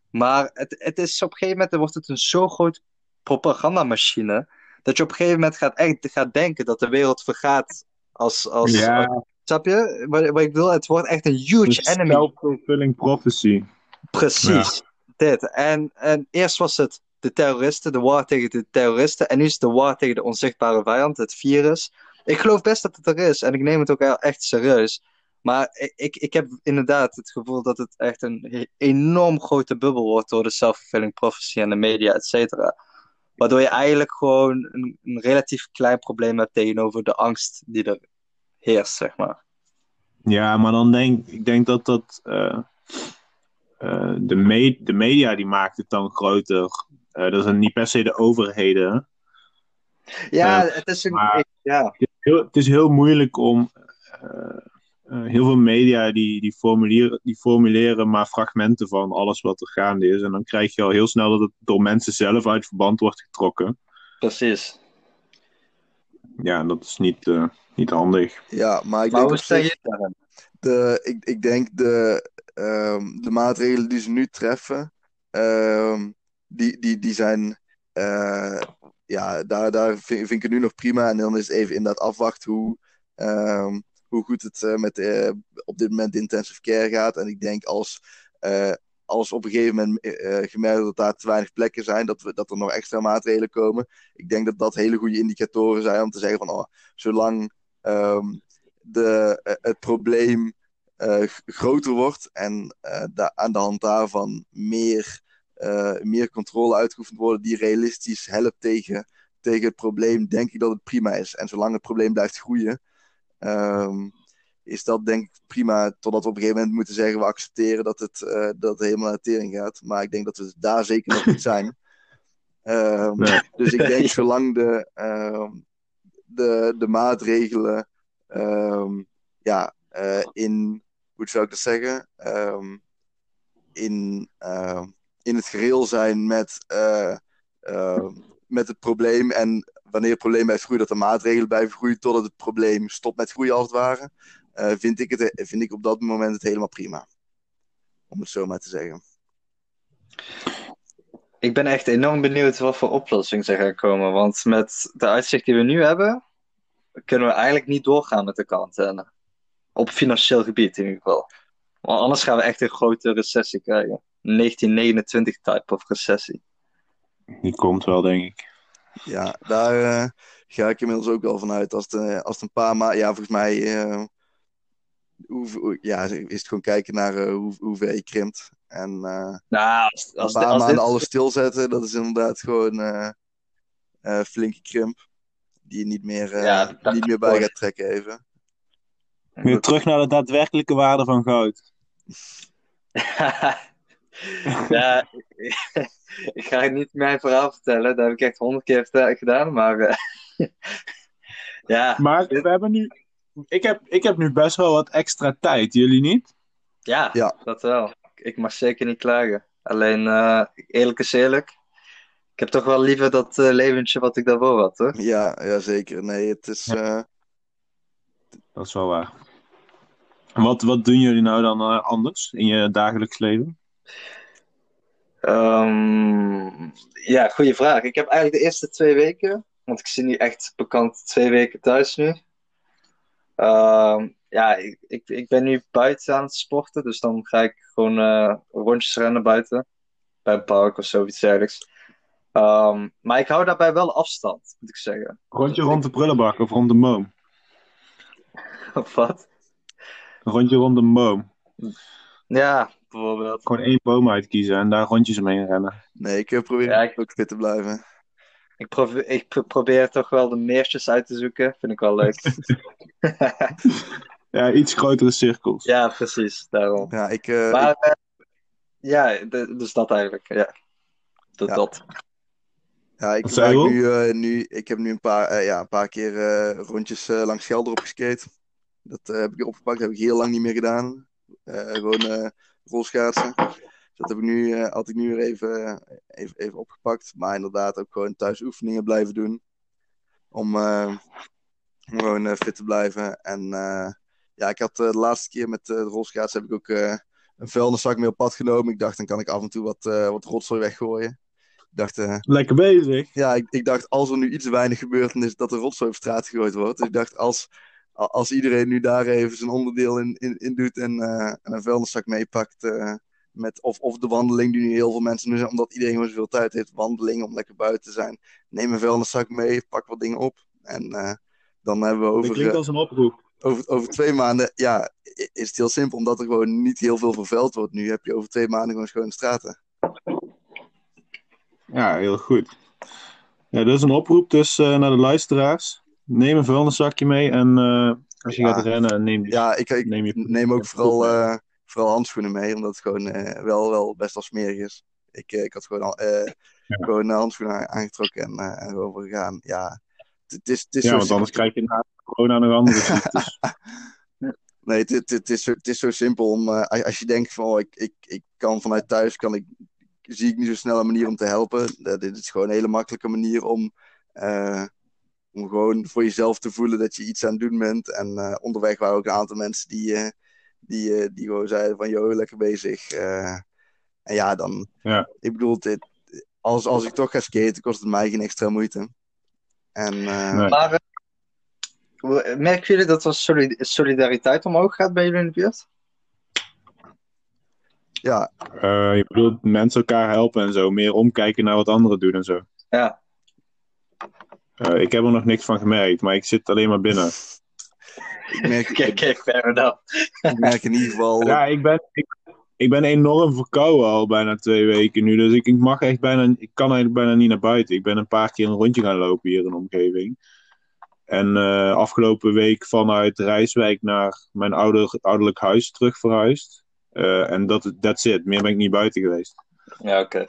Maar het, het is op een gegeven moment wordt het een zo groot propagandamachine. Dat je op een gegeven moment gaat, echt gaat denken dat de wereld vergaat als. als Ja, Snap je? Wat, wat ik bedoel? Het wordt echt een huge een enemy. self-fulfilling prophecy. Precies, dit. En, en eerst was het de terroristen, de war tegen de terroristen. En nu is het de war tegen de onzichtbare vijand, het virus. Ik geloof best dat het er is en ik neem het ook echt serieus. Maar ik, ik, ik heb inderdaad het gevoel dat het echt een enorm grote bubbel wordt door de self-fulfilling prophecy en de media, et cetera. Waardoor je eigenlijk gewoon een, een relatief klein probleem hebt tegenover de angst die er heerst, zeg maar. Ja, maar dan denk ik denk dat dat eh, eh, de, me- de media die maakt het dan groter. Eh, dat zijn niet per se de overheden. Ja, Eh, het is een. ik- ja. Heel, het is heel moeilijk om. heel veel media die, die, formuleren, die formuleren maar fragmenten van alles wat er gaande is. En dan krijg je al heel snel dat het door mensen zelf uit verband wordt getrokken. Precies. Ja, en dat is niet, eh, niet handig. ja, maar ik Maar denk hoe sta je daarin? de, ik, ik denk de, ehm, de maatregelen die ze nu treffen, ehm, die, die, die zijn, eh, ja, daar, daar vind, ik het nu nog prima. En dan is het even inderdaad afwachten hoe, ehm, hoe goed het eh, met eh, op dit moment intensive care gaat. En ik denk als, als op een gegeven moment eh, gemerkt dat daar te weinig plekken zijn, dat, we, dat er nog extra maatregelen komen. Ik denk dat dat hele goede indicatoren zijn om te zeggen van, oh, zolang de, het probleem groter wordt en eh, aan de hand daarvan meer, eh, meer controle uitgeoefend worden die realistisch helpt tegen, tegen het probleem, denk ik dat het prima is. En zolang het probleem blijft groeien, ehm, is dat denk ik prima, totdat we op een gegeven moment moeten zeggen we accepteren dat het, eh, dat het helemaal naar tering gaat. Maar ik denk dat we daar zeker nog niet zijn. Ehm, Nee. Dus ik denk zolang de, ehm, de, de maatregelen ja, eh, in, hoe zou ik dat zeggen? Ehm, in, ehm, in het gereel zijn met, eh, ehm, met het probleem. En wanneer het probleem blijft groeien, dat de maatregelen blijven groeien totdat het probleem stopt met groeien, als het ware. eh, vind, ik het, vind ik op dat moment het helemaal prima. Om het zo maar te zeggen. Ik ben echt enorm benieuwd wat voor oplossingen er gaan komen. Want met de uitzicht die we nu hebben, kunnen we eigenlijk niet doorgaan met de quarantaine. Op financieel gebied in ieder geval. Want anders gaan we echt een grote recessie krijgen. 1929 type of recessie. Die komt wel, denk ik. Ja, daar eh, ga ik inmiddels ook wel vanuit. Als het, eh, als het een paar maanden. Ja, volgens mij. eh, hoe, ja, is het gewoon kijken naar eh, hoe, hoe ver je krimpt. En eh, Nou, als, een als, paar als maanden dit- alles stilzetten, dat is inderdaad gewoon eh eh, flinke krimp. Die je niet meer, eh, Ja, niet meer bij gaat trekken even. Weer terug naar de daadwerkelijke waarde van goud. ja, ik ga niet mijn verhaal vertellen. Dat heb ik echt honderd keer gedaan. Maar eh, ja, Maar we hebben nu. Ik heb, ik heb nu best wel wat extra tijd, jullie niet? ja, Ja. dat wel. ik mag zeker niet klagen. Alleen, eh, eerlijk is eerlijk. Ik heb toch wel liever dat eh, leventje wat ik daarvoor had, hoor. Ja, ja zeker. Nee, het is. eh, Dat is wel waar. Wat, wat doen jullie nou dan eh, anders in je dagelijks leven? Ehm, ja, goede vraag. Ik heb eigenlijk de eerste twee weken, want ik zit nu echt bekend twee weken thuis nu. Ehm, ja, ik, ik, ik ben nu buiten aan het sporten, dus dan ga ik gewoon eh, rondjes rennen buiten. Bij een park of zoiets dergelijks. Ehm, maar ik hou daarbij wel afstand, moet ik zeggen. Rondje rond de prullenbak of rond de moom? Of wat? Een rondje rond de moom. Ja, bijvoorbeeld. Gewoon één boom uitkiezen en daar rondjes omheen rennen. nee, ik eh, probeer Ja, ik- ook fit te blijven. Ik, probeer, ik pro- probeer toch wel de meertjes uit te zoeken. Vind ik wel leuk. Ja, iets grotere cirkels. ja, precies. Daarom. Ja, ik, eh, Maar eh, ja, de- dus dat eigenlijk. Ja. Dat, Ja. dat. Ja, ik, nu, eh, nu, ik heb nu een paar, eh, ja, een paar keer eh, rondjes langs Gelder opgeskate. Dat eh, heb ik opgepakt, dat heb ik heel lang niet meer gedaan. Eh, gewoon eh rolschaatsen. Dus dat heb ik nu, had ik nu weer even, even, even opgepakt. Maar inderdaad ook gewoon thuis oefeningen blijven doen. Om, om gewoon fit te blijven. En ja, ik had de laatste keer met de rolschaatsen heb ik ook een vuilniszak mee op pad genomen. Ik dacht, dan kan ik af en toe wat, wat rotzooi weggooien. Ik dacht, Lekker bezig. ja, ik, ik dacht, als er nu iets weinig gebeurt, dan is dat er rotzooi op straat gegooid wordt. Dus ik dacht, als, als iedereen nu daar even zijn onderdeel in, in, in doet en, eh, en een vuilniszak meepakt. eh, met, of, of de wandeling die nu heel veel mensen nu zijn, omdat iedereen gewoon zoveel tijd heeft. Wandeling om lekker buiten te zijn. Neem een vuilniszak mee, pak wat dingen op. En eh, dan hebben we Dat over, klinkt eh, als een oproep. over, over twee maanden, ja, is het heel simpel. Omdat er gewoon niet heel veel vervuild wordt. Nu heb je over twee maanden gewoon schone straten. Ja, heel goed. Ja, dat is een oproep dus eh, naar de luisteraars. Neem een vuilniszakje mee en eh, als je Ja. gaat rennen, neem. Ja, ik, ik Neem je- neem ook vooral, eh, vooral handschoenen mee, omdat het gewoon eh, wel, wel best wel smerig is. Ik, ik had gewoon, al, eh, gewoon handschoenen aan- aangetrokken en, en voor gegaan. Ja, het is, het is Ja, want anders krijg je na corona nog andere ziektes. Nee, het, het, het, is, zo- het is zo simpel om, als- je denkt van, oh, ik, ik, ik kan vanuit thuis, kan ik, zie ik niet zo snel een manier om te helpen. Eh, dit is gewoon een hele makkelijke manier om, om gewoon voor jezelf te voelen dat je iets aan het doen bent. En eh, onderweg waren ook een aantal mensen die, eh, die, eh, die gewoon zeiden van, joh, lekker bezig. Eh, en ja, dan, Ja. ik bedoel, dit, als, als ik toch ga skaten, kost het mij geen extra moeite. En eh, Nee. Maar merken jullie dat er soli- solidariteit omhoog gaat bij jullie in de buurt? ja, Eh, je bedoelt mensen elkaar helpen en zo. Meer omkijken naar wat anderen doen en zo. Ja. Eh, ik heb er nog niks van gemerkt, maar ik zit alleen maar binnen. ik merk, Kijk, kijk, fair enough. ik merk in ieder geval... Ja, ik ben, ik, ik ben enorm verkouden al bijna twee weken nu. Dus ik, ik mag echt bijna, ik kan eigenlijk bijna niet naar buiten. Ik ben een paar keer een rondje gaan lopen hier in de omgeving. En eh, afgelopen week vanuit Rijswijk naar mijn ouder, ouderlijk huis terug verhuisd. Eh, en dat that's it. Meer ben ik niet buiten geweest. Ja, oké.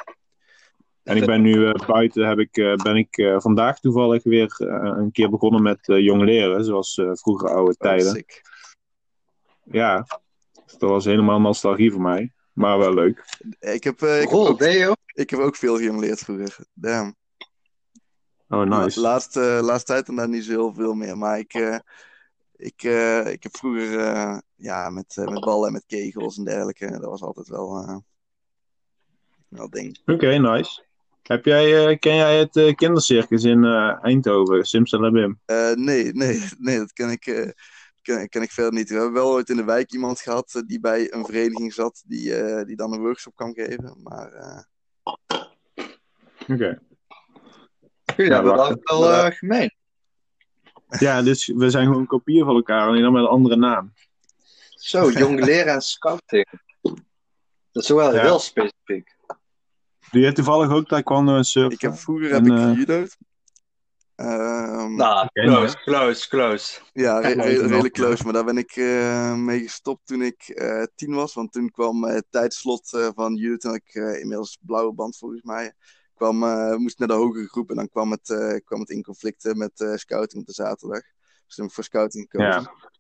En ik ben nu eh, buiten, heb ik, eh, ben ik eh, vandaag toevallig weer een keer begonnen met eh, jong leren. Zoals eh, vroeger oude Oh, tijden. sick. Ja, dat was helemaal nostalgie voor mij. Maar wel leuk. Ik heb, eh, ik, heb ook, ik heb ook veel gejongleerd vroeger. Damn. Oh, nice. La- laatste, laatste tijd dan daar niet zo heel veel meer. Maar ik, eh, ik, eh, ik heb vroeger eh, ja, met, eh, met ballen en met kegels en dergelijke. Dat was altijd wel, eh wel ding. Oké, nice. Heb jij, eh, ken jij het eh, kindercircus in eh, Eindhoven, Simsalabim? Eh, nee, nee, nee, dat ken ik, eh, ken, ken ik verder niet. We hebben wel ooit in de wijk iemand gehad eh, die bij een vereniging zat. Die, eh, die dan een workshop kwam geven. Maar eh, Oké. Jullie Ja, hebben dat wel eh, gemeen. Ja, dus we zijn gewoon kopieën van elkaar, alleen dan met een andere naam. Zo, jong leren en scouting. Dat is wel Ja. heel specifiek. Doe jij toevallig ook taekwondo en surfen? ik heb vroeger En, heb ik gejudo'd. Ehm, Nou, Oké, close, close, close. Ja, re- re- redelijk close. Maar daar ben ik eh, mee gestopt toen ik eh, tien was. Want toen kwam eh, het tijdslot eh, van judo. Toen ik eh, inmiddels blauwe band volgens mij. Kwam, eh, moest naar de hogere groep. En dan kwam het, eh, kwam het in conflicten met eh, scouting op de zaterdag. Dus toen heb ik voor scouting gekozen. Ja.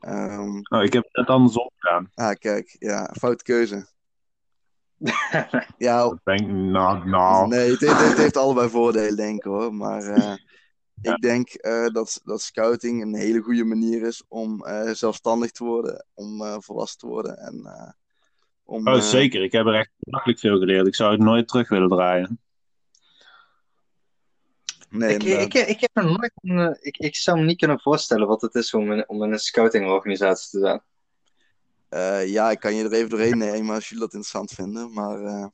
Ehm, Oh, ik heb het net andersom gedaan. ah, kijk, ja, foute keuze. Ja, Dat ben ik, nou, nou. nee, het, heeft- het heeft allebei voordelen, denk ik hoor. Maar eh, Ja. ik denk eh, dat, dat scouting een hele goede manier is om eh, zelfstandig te worden, om eh, volwassen te worden. En, eh, om, Oh, eh, zeker. Ik heb er echt makkelijk veel geleerd. Ik zou het nooit terug willen draaien. Nee, ik, ik, ik, heb er nooit een, ik, ik zou me niet kunnen voorstellen wat het is om in, om in een scoutingorganisatie te zijn. Eh, ja, ik kan je er even doorheen nemen als jullie dat interessant vinden. Maar eh,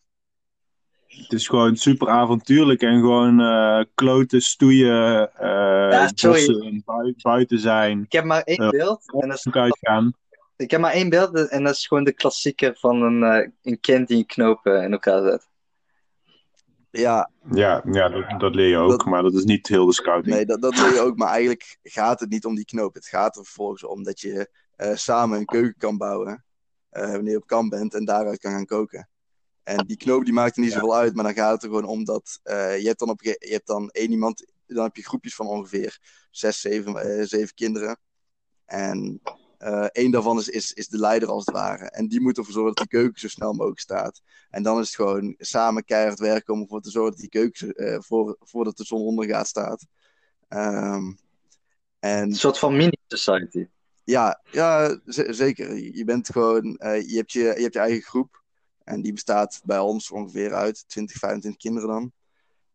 Het is gewoon super avontuurlijk en gewoon eh kloten, stoeien, eh Ja, sorry. bossen, bui- buiten zijn, Ik heb maar één beeld en dat is, uitgaan. ik heb maar één beeld en dat is gewoon de klassieke van een, eh, een kind die een knoop eh, in elkaar zet. ja, Ja, ja dat, dat leer je ook, Dat- maar dat is niet heel de scouting. nee, dat, dat wil je ook. Maar eigenlijk gaat het niet om die knoop. Het gaat er vervolgens om dat je eh, samen een keuken kan bouwen. eh, wanneer je op kamp bent en daaruit kan gaan koken. En die knoop die maakt er niet zoveel uit, maar dan gaat het er gewoon om dat eh, je, hebt dan op, je hebt dan één iemand, dan heb je groepjes van ongeveer zes, zeven, eh, zeven kinderen. En eh één daarvan is, is, is de leider als het ware. En die moet ervoor zorgen dat die keuken zo snel mogelijk staat. En dan is het gewoon samen keihard werken om ervoor te zorgen dat die keuken eh, voor, voordat de zon ondergaat staat. Ehm, en Een soort van mini-society. Ja, ja zeker. Je bent gewoon, eh, je, hebt je, je hebt je eigen groep. En die bestaat bij ons ongeveer uit 20, 25 kinderen dan.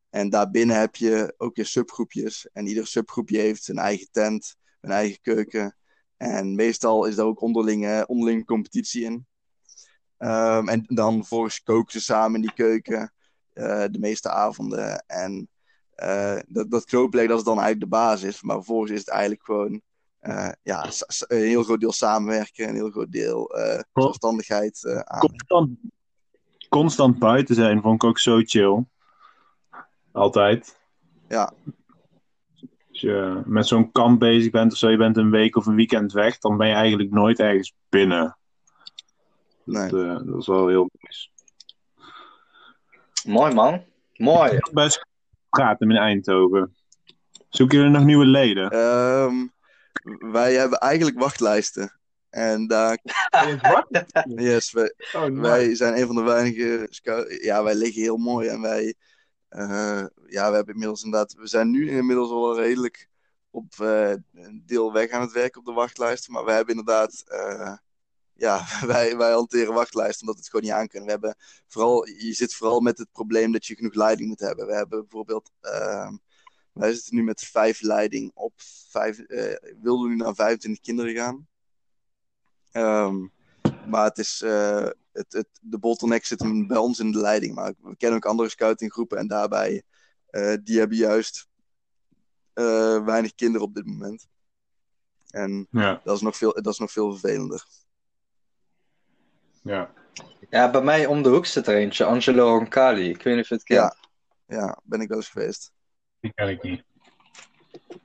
En daarbinnen heb je ook weer subgroepjes. En ieder subgroepje heeft zijn eigen tent, een eigen keuken. En meestal is daar ook onderlinge, onderlinge competitie in. Ehm, en dan vervolgens koken ze samen in die keuken. eh, de meeste avonden. En eh, dat, dat dat is dan eigenlijk de basis. Maar vervolgens is het eigenlijk gewoon eh, ja, s- s- een heel groot deel samenwerken, een heel groot deel eh, zelfstandigheid eh, aan. Constant, constant buiten zijn vond ik ook zo chill. Altijd. Ja. Als je met zo'n kamp bezig bent of zo, je bent een week of een weekend weg, dan ben je eigenlijk nooit ergens binnen. Nee. Dat, eh, dat is wel heel nice. Mooi man. Mooi. Best praten in Eindhoven. Zoeken jullie nog nieuwe leden? Ehm, wij hebben eigenlijk wachtlijsten. En daar, yes, wij, wij zijn een van de weinige Ja, wij liggen heel mooi en wij, eh, ja, we hebben inmiddels inderdaad, we zijn nu inmiddels al redelijk op eh, een deel weg aan het werken op de wachtlijsten. Maar we hebben inderdaad, eh, ja, wij, wij hanteren wachtlijsten omdat we het gewoon niet aan kunnen. We hebben vooral, je zit vooral met het probleem dat je genoeg leiding moet hebben. We hebben bijvoorbeeld, ehm, wij zitten nu met vijf leiding op vijf, eh wilden nu naar 25 kinderen gaan. Ehm, maar het is, eh, het, het, de bottleneck zit hem bij ons in de leiding. Maar we kennen ook andere scoutinggroepen en daarbij, eh, die hebben juist eh, weinig kinderen op dit moment. En Ja, dat is nog veel, dat is nog veel vervelender. ja. Ja, bij mij om de hoek zit er eentje, Angelo Roncalli. Ik weet niet of je het kent. Ja. Ja, ben ik wel eens geweest. Die ken ik niet.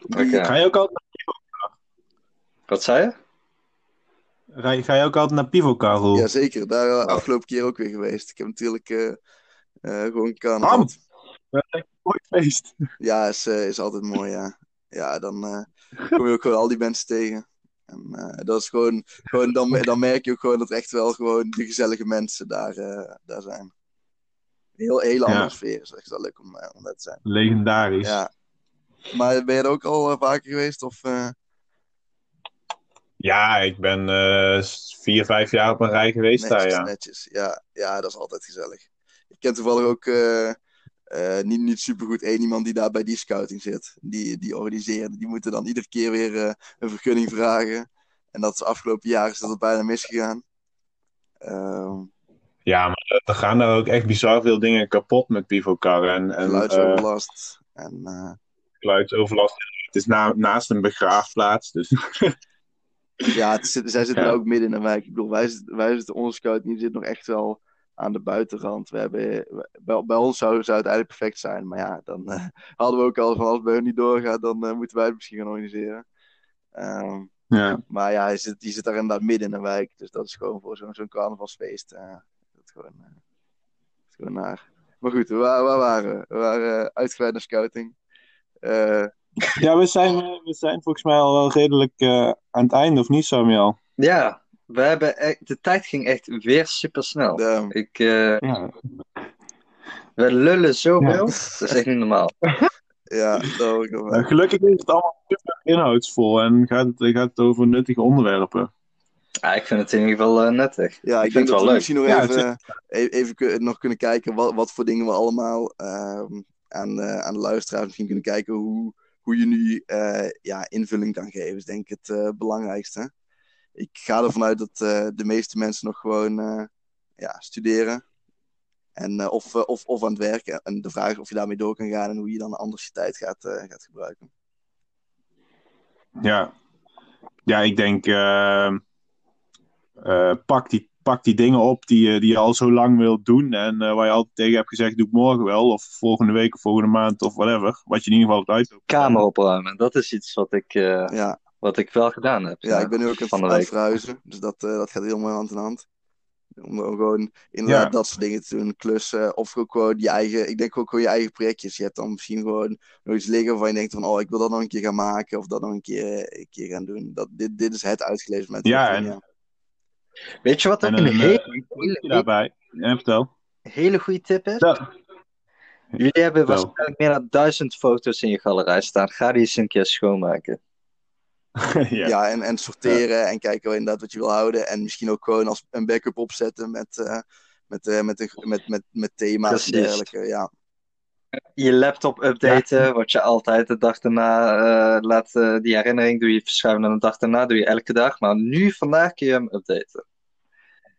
Ga je ook altijd, Wat zei je? ga je, ga je ook altijd naar Pivocar? Roel? Jazeker, daar Oh. uh, afgelopen keer ook weer geweest. Ik heb natuurlijk eh, eh, gewoon kan. Bam! Dat is echt een mooi feest. Ja, is, eh, is altijd mooi, ja. Ja, dan eh, kom je ook gewoon al die mensen tegen. En eh, dat is gewoon, gewoon dan, dan merk je ook gewoon dat echt wel gewoon de gezellige mensen daar, eh, daar zijn. Heel, hele andere Ja. sfeer is echt wel leuk om, eh, om daar te zijn. Legendarisch. Ja. Maar ben je er ook al eh, vaker geweest? Of, eh, Ja, ik ben vier, vijf jaar op een rij geweest daar, ja. netjes. Ja, ja, dat is altijd gezellig. Ik ken toevallig ook niet, niet supergoed één iemand die daar bij die scouting zit. Die, die organiseren. Die moeten dan iedere keer weer een vergunning vragen. En dat is afgelopen jaar is dat bijna misgegaan. Ehm Ja, maar er gaan daar ook echt bizar veel dingen kapot met Pivocar. En, en eh, geluidsoverlast. En eh, geluidsoverlast. Het is na, naast een begraafplaats, dus ja, het zit- zij zitten Ja. ook midden in de wijk. Ik bedoel, wij zitten, wij zitten onze die zit nog echt wel aan de buitenrand. We hebben, bij, bij ons zou, zou het eigenlijk perfect zijn. Maar ja, dan eh, hadden we ook al van als het bij hun niet doorgaat, dan eh, moeten wij het misschien gaan organiseren. Ehm, ja. maar ja, die zit, die zit daar inderdaad midden in de wijk. Dus dat is gewoon voor zo'n zo'n carnavalsfeest. eh, is gewoon, eh, is gewoon naar. Maar goed, waar, waar waren we? We waren eh, uitgebreid naar scouting. Eh, Ja, we zijn, we zijn volgens mij al wel redelijk eh, aan het einde, of niet, Samuel? Ja, we hebben echt, de tijd ging echt weer super snel. Ik, eh, Ja. we lullen zoveel, Ja. dat is echt niet normaal. Ja, dat wel. Nou, gelukkig is het allemaal super inhoudsvol en gaat het, gaat het over nuttige onderwerpen. Ja, ik vind het in ieder geval eh, nuttig. Ja, ik, vind denk het dat wel we leuk. misschien nog Ja, even, e- even nog kunnen kijken wat, wat voor dingen we allemaal ehm, aan, eh, aan de luisteraars misschien kunnen kijken hoe, hoe je nu eh, ja, invulling kan geven. is denk ik het eh, belangrijkste. Ik ga ervan uit dat eh, de meeste mensen nog gewoon eh, ja, studeren. En, eh, of, eh, of, of aan het werken. En de vraag is of je daarmee door kan gaan en hoe je dan anders je tijd gaat, eh, gaat gebruiken. Ja, ja ik denk, eh, eh, pak, die, pak die dingen op die, je- die je al zo lang wilt doen en eh, waar je altijd tegen hebt gezegd, doe ik morgen wel, of volgende week of volgende maand of whatever. Wat je in ieder geval hebt uit. Kamer opruimen, dat is iets wat ik, eh, Ja, wat ik wel gedaan heb. Ja, ik ben nu ook aan van de week. verhuizen. Dus dat, eh, dat gaat heel mooi hand in hand. Om gewoon inderdaad Ja. dat soort dingen te doen. Klussen. Of ook gewoon je eigen. Ik denk ook gewoon je eigen projectjes. Je hebt dan misschien gewoon nog iets liggen waarvan je denkt van oh, ik wil dat nog een keer gaan maken. Of dat nog een keer, eh, een keer gaan doen. Dat, dit, dit is het uitgelezen moment. Ja, en- Weet je wat ook En een een, hele, eh, daarbij. Ja, vertel. hele goede tip is? Ja. Jullie hebben waarschijnlijk meer dan duizend foto's in je galerij staan. Ga die eens een keer schoonmaken. ja. ja. en, en sorteren en kijken inderdaad wat je wil houden. En misschien ook gewoon als een backup opzetten met, eh, met, eh, met, de- met, met, met thema's en dergelijke. Ja. Je laptop updaten, wat je altijd de dag daarna eh, laat. eh, die herinnering doe je verschuiven naar de dag daarna, doe je elke dag. Maar nu, vandaag kun je hem updaten.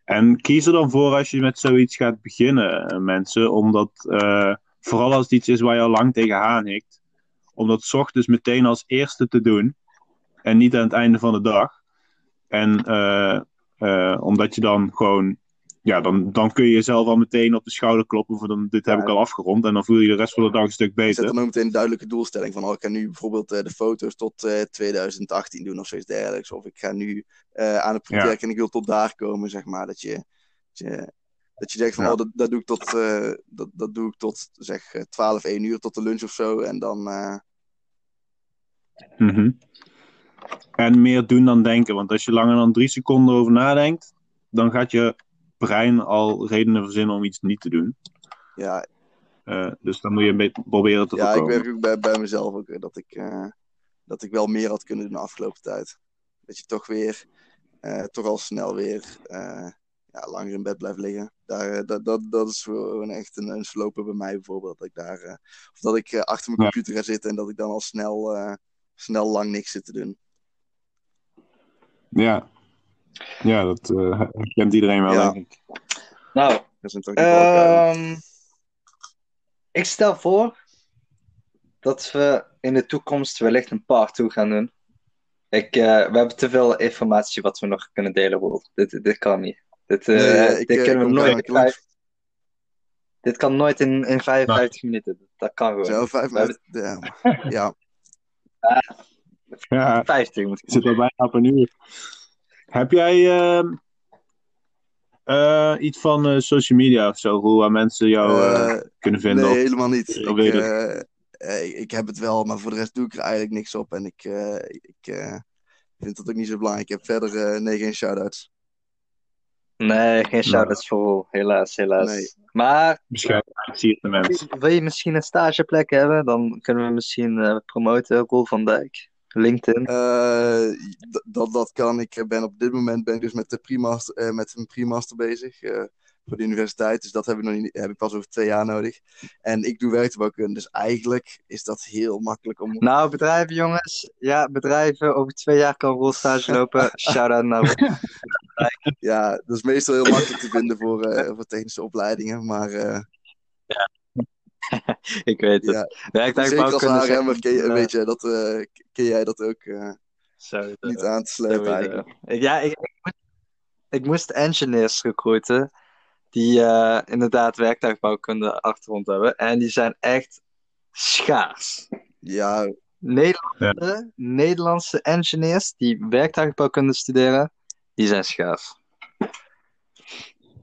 En kies er dan voor als je met zoiets gaat beginnen, eh, mensen. Omdat, vooral als het iets is waar je al lang tegenaan hikt, om dat ochtends meteen als eerste te doen. En niet aan het einde van de dag. En omdat je dan gewoon, ja, dan, dan kun je jezelf al meteen op de schouder kloppen voor dan, dit heb Ja. ik al afgerond. En dan voel je je de rest van de dag een stuk Zet beter. dan ook meteen een duidelijke doelstelling van, oh, ik ga nu bijvoorbeeld eh, de foto's tot eh, 2018 doen of zoiets dergelijks. Of ik ga nu eh, aan het project Ja. en ik wil tot daar komen, zeg maar. Dat je, dat je, dat je denkt van, Ja. oh, dat, dat doe ik tot, eh, dat, dat doe ik tot zeg eh, 12, 1 uur, tot de lunch of zo. En dan, eh, Mhm. En meer doen dan denken. Want als je langer dan drie seconden over nadenkt, dan gaat je brein al redenen verzinnen om iets niet te doen. ja, Eh, dus dan moet je een beetje proberen te ja ik voorkomen. werk ook bij, bij mezelf ook, dat ik, eh, dat ik wel meer had kunnen doen de afgelopen tijd. Dat je toch weer, eh, toch al snel weer ja, langer in bed blijft liggen. Daar, dat, dat, dat is gewoon echt een, een sloper bij mij bijvoorbeeld. Dat ik daar, of dat ik achter mijn computer ga zitten en dat ik dan al snel, snel lang niks zit te doen. Ja. Ja, dat eh, kent iedereen wel, Ja. denk ik. Nou, Dat zijn toch. Ehm, ik stel voor dat we in de toekomst wellicht een part 2 gaan doen. Ik, eh, we hebben te veel informatie wat we nog kunnen delen, Roel. Dit, dit kan niet. Dit, eh, Nee, ik, dit kunnen we nooit. keer langs. Dit kan nooit in, in 55 minuten. Dat kan gewoon. Zo, vijf We hebben- minuten. Ja. ja. Ja, 50 moet ik ik zit al bijna op een uur. Heb jij ehm, eh, iets van eh, social media of zo, waar mensen jou eh, kunnen vinden? Nee, Of- helemaal niet. Ik, ik heb het wel, maar voor de rest doe ik er eigenlijk niks op. En ik, eh, ik eh, vind dat ook niet zo belangrijk. Ik heb verder eh, nee, geen shout-outs. Nee, geen shout-outs voor. Helaas, helaas. Nee. Maar Beschermd zie de mensen. wil je misschien een stageplek hebben? Dan kunnen we misschien eh, promoten. Roel van Dijk. LinkedIn. Eh, dat, dat kan. Ik ben op dit moment ben ik dus met, de pre-master, eh, met een pre-master bezig. eh, voor de universiteit. Dus dat heb ik, nog niet, heb ik pas over twee jaar nodig. En ik doe werktuigbouwkunde. Dus eigenlijk is dat heel makkelijk om. Nou, bedrijven, jongens. Ja, bedrijven. Over twee jaar kan Roel stage lopen. Shout-out naar Roel. Ja, dat is meestal heel makkelijk te vinden voor, eh, voor technische opleidingen. Maar eh, Ik weet het. ja, zeker als ken, je- een, eh, weet je, dat, eh, ken jij dat ook eh, niet aan te slepen eigenlijk. Ja, ik, ik, moest- ik moest engineers recruiten die eh, inderdaad werktuigbouwkunde achtergrond hebben. En die zijn echt schaars. Ja, Nederlandse, Nederlandse engineers die werktuigbouwkunde studeren, die zijn schaars.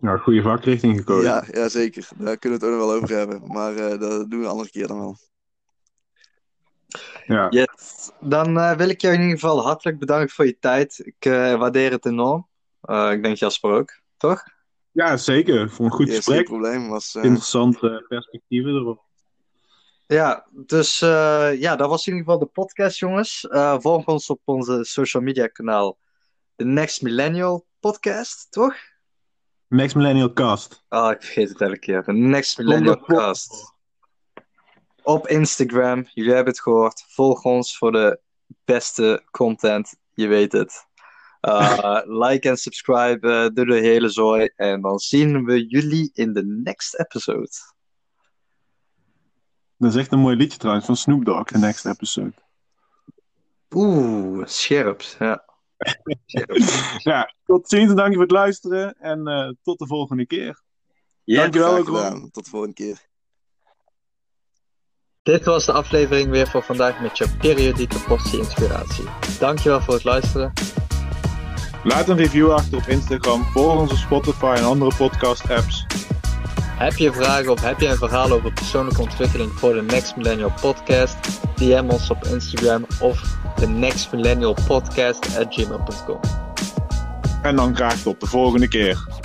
Nou, goede vakrichting gekozen. ja, ja, zeker. Daar kunnen we het ook nog wel over hebben. Maar eh, dat doen we een andere keer dan wel. Ja. Yes. Dan eh, wil ik jou in ieder geval hartelijk bedanken voor je tijd. Ik eh, waardeer het enorm. Eh, ik denk Jasper ook, toch? ja, zeker. Voor een goed Yes, geen gesprek. probleem. Was, eh, Interessante perspectieven erop. Ja, dus eh, ja, dat was in ieder geval de podcast, jongens. Eh, volg ons op onze social media kanaal. The Next Millennial Podcast, toch? Next Millennial Cast. Ah, ik vergeet het elke keer. The Next Millennial Cast. Op Instagram, jullie hebben het gehoord. Volg ons voor de beste content, je weet het. Uh, like en subscribe, eh, doe de hele zooi. En dan zien we jullie in de next episode. Dat is echt een mooi liedje trouwens van Snoop Dogg, de next episode. Oeh, scherp. Ja. Ja, tot ziens en dank je voor het luisteren. En eh, tot de volgende keer. Yes. Dankjewel. graag ook, Ron. Tot de volgende keer. Dit was de aflevering weer voor vandaag met je periodieke portie inspiratie. Dankjewel voor het luisteren. Laat een review achter op Instagram, volg onze Spotify en andere podcast apps. Heb je vragen of heb je een verhaal over persoonlijke ontwikkeling voor de Next Millennial Podcast? DM ons op Instagram of de Next Millennial Podcast at gmail.com. En dan graag tot de volgende keer.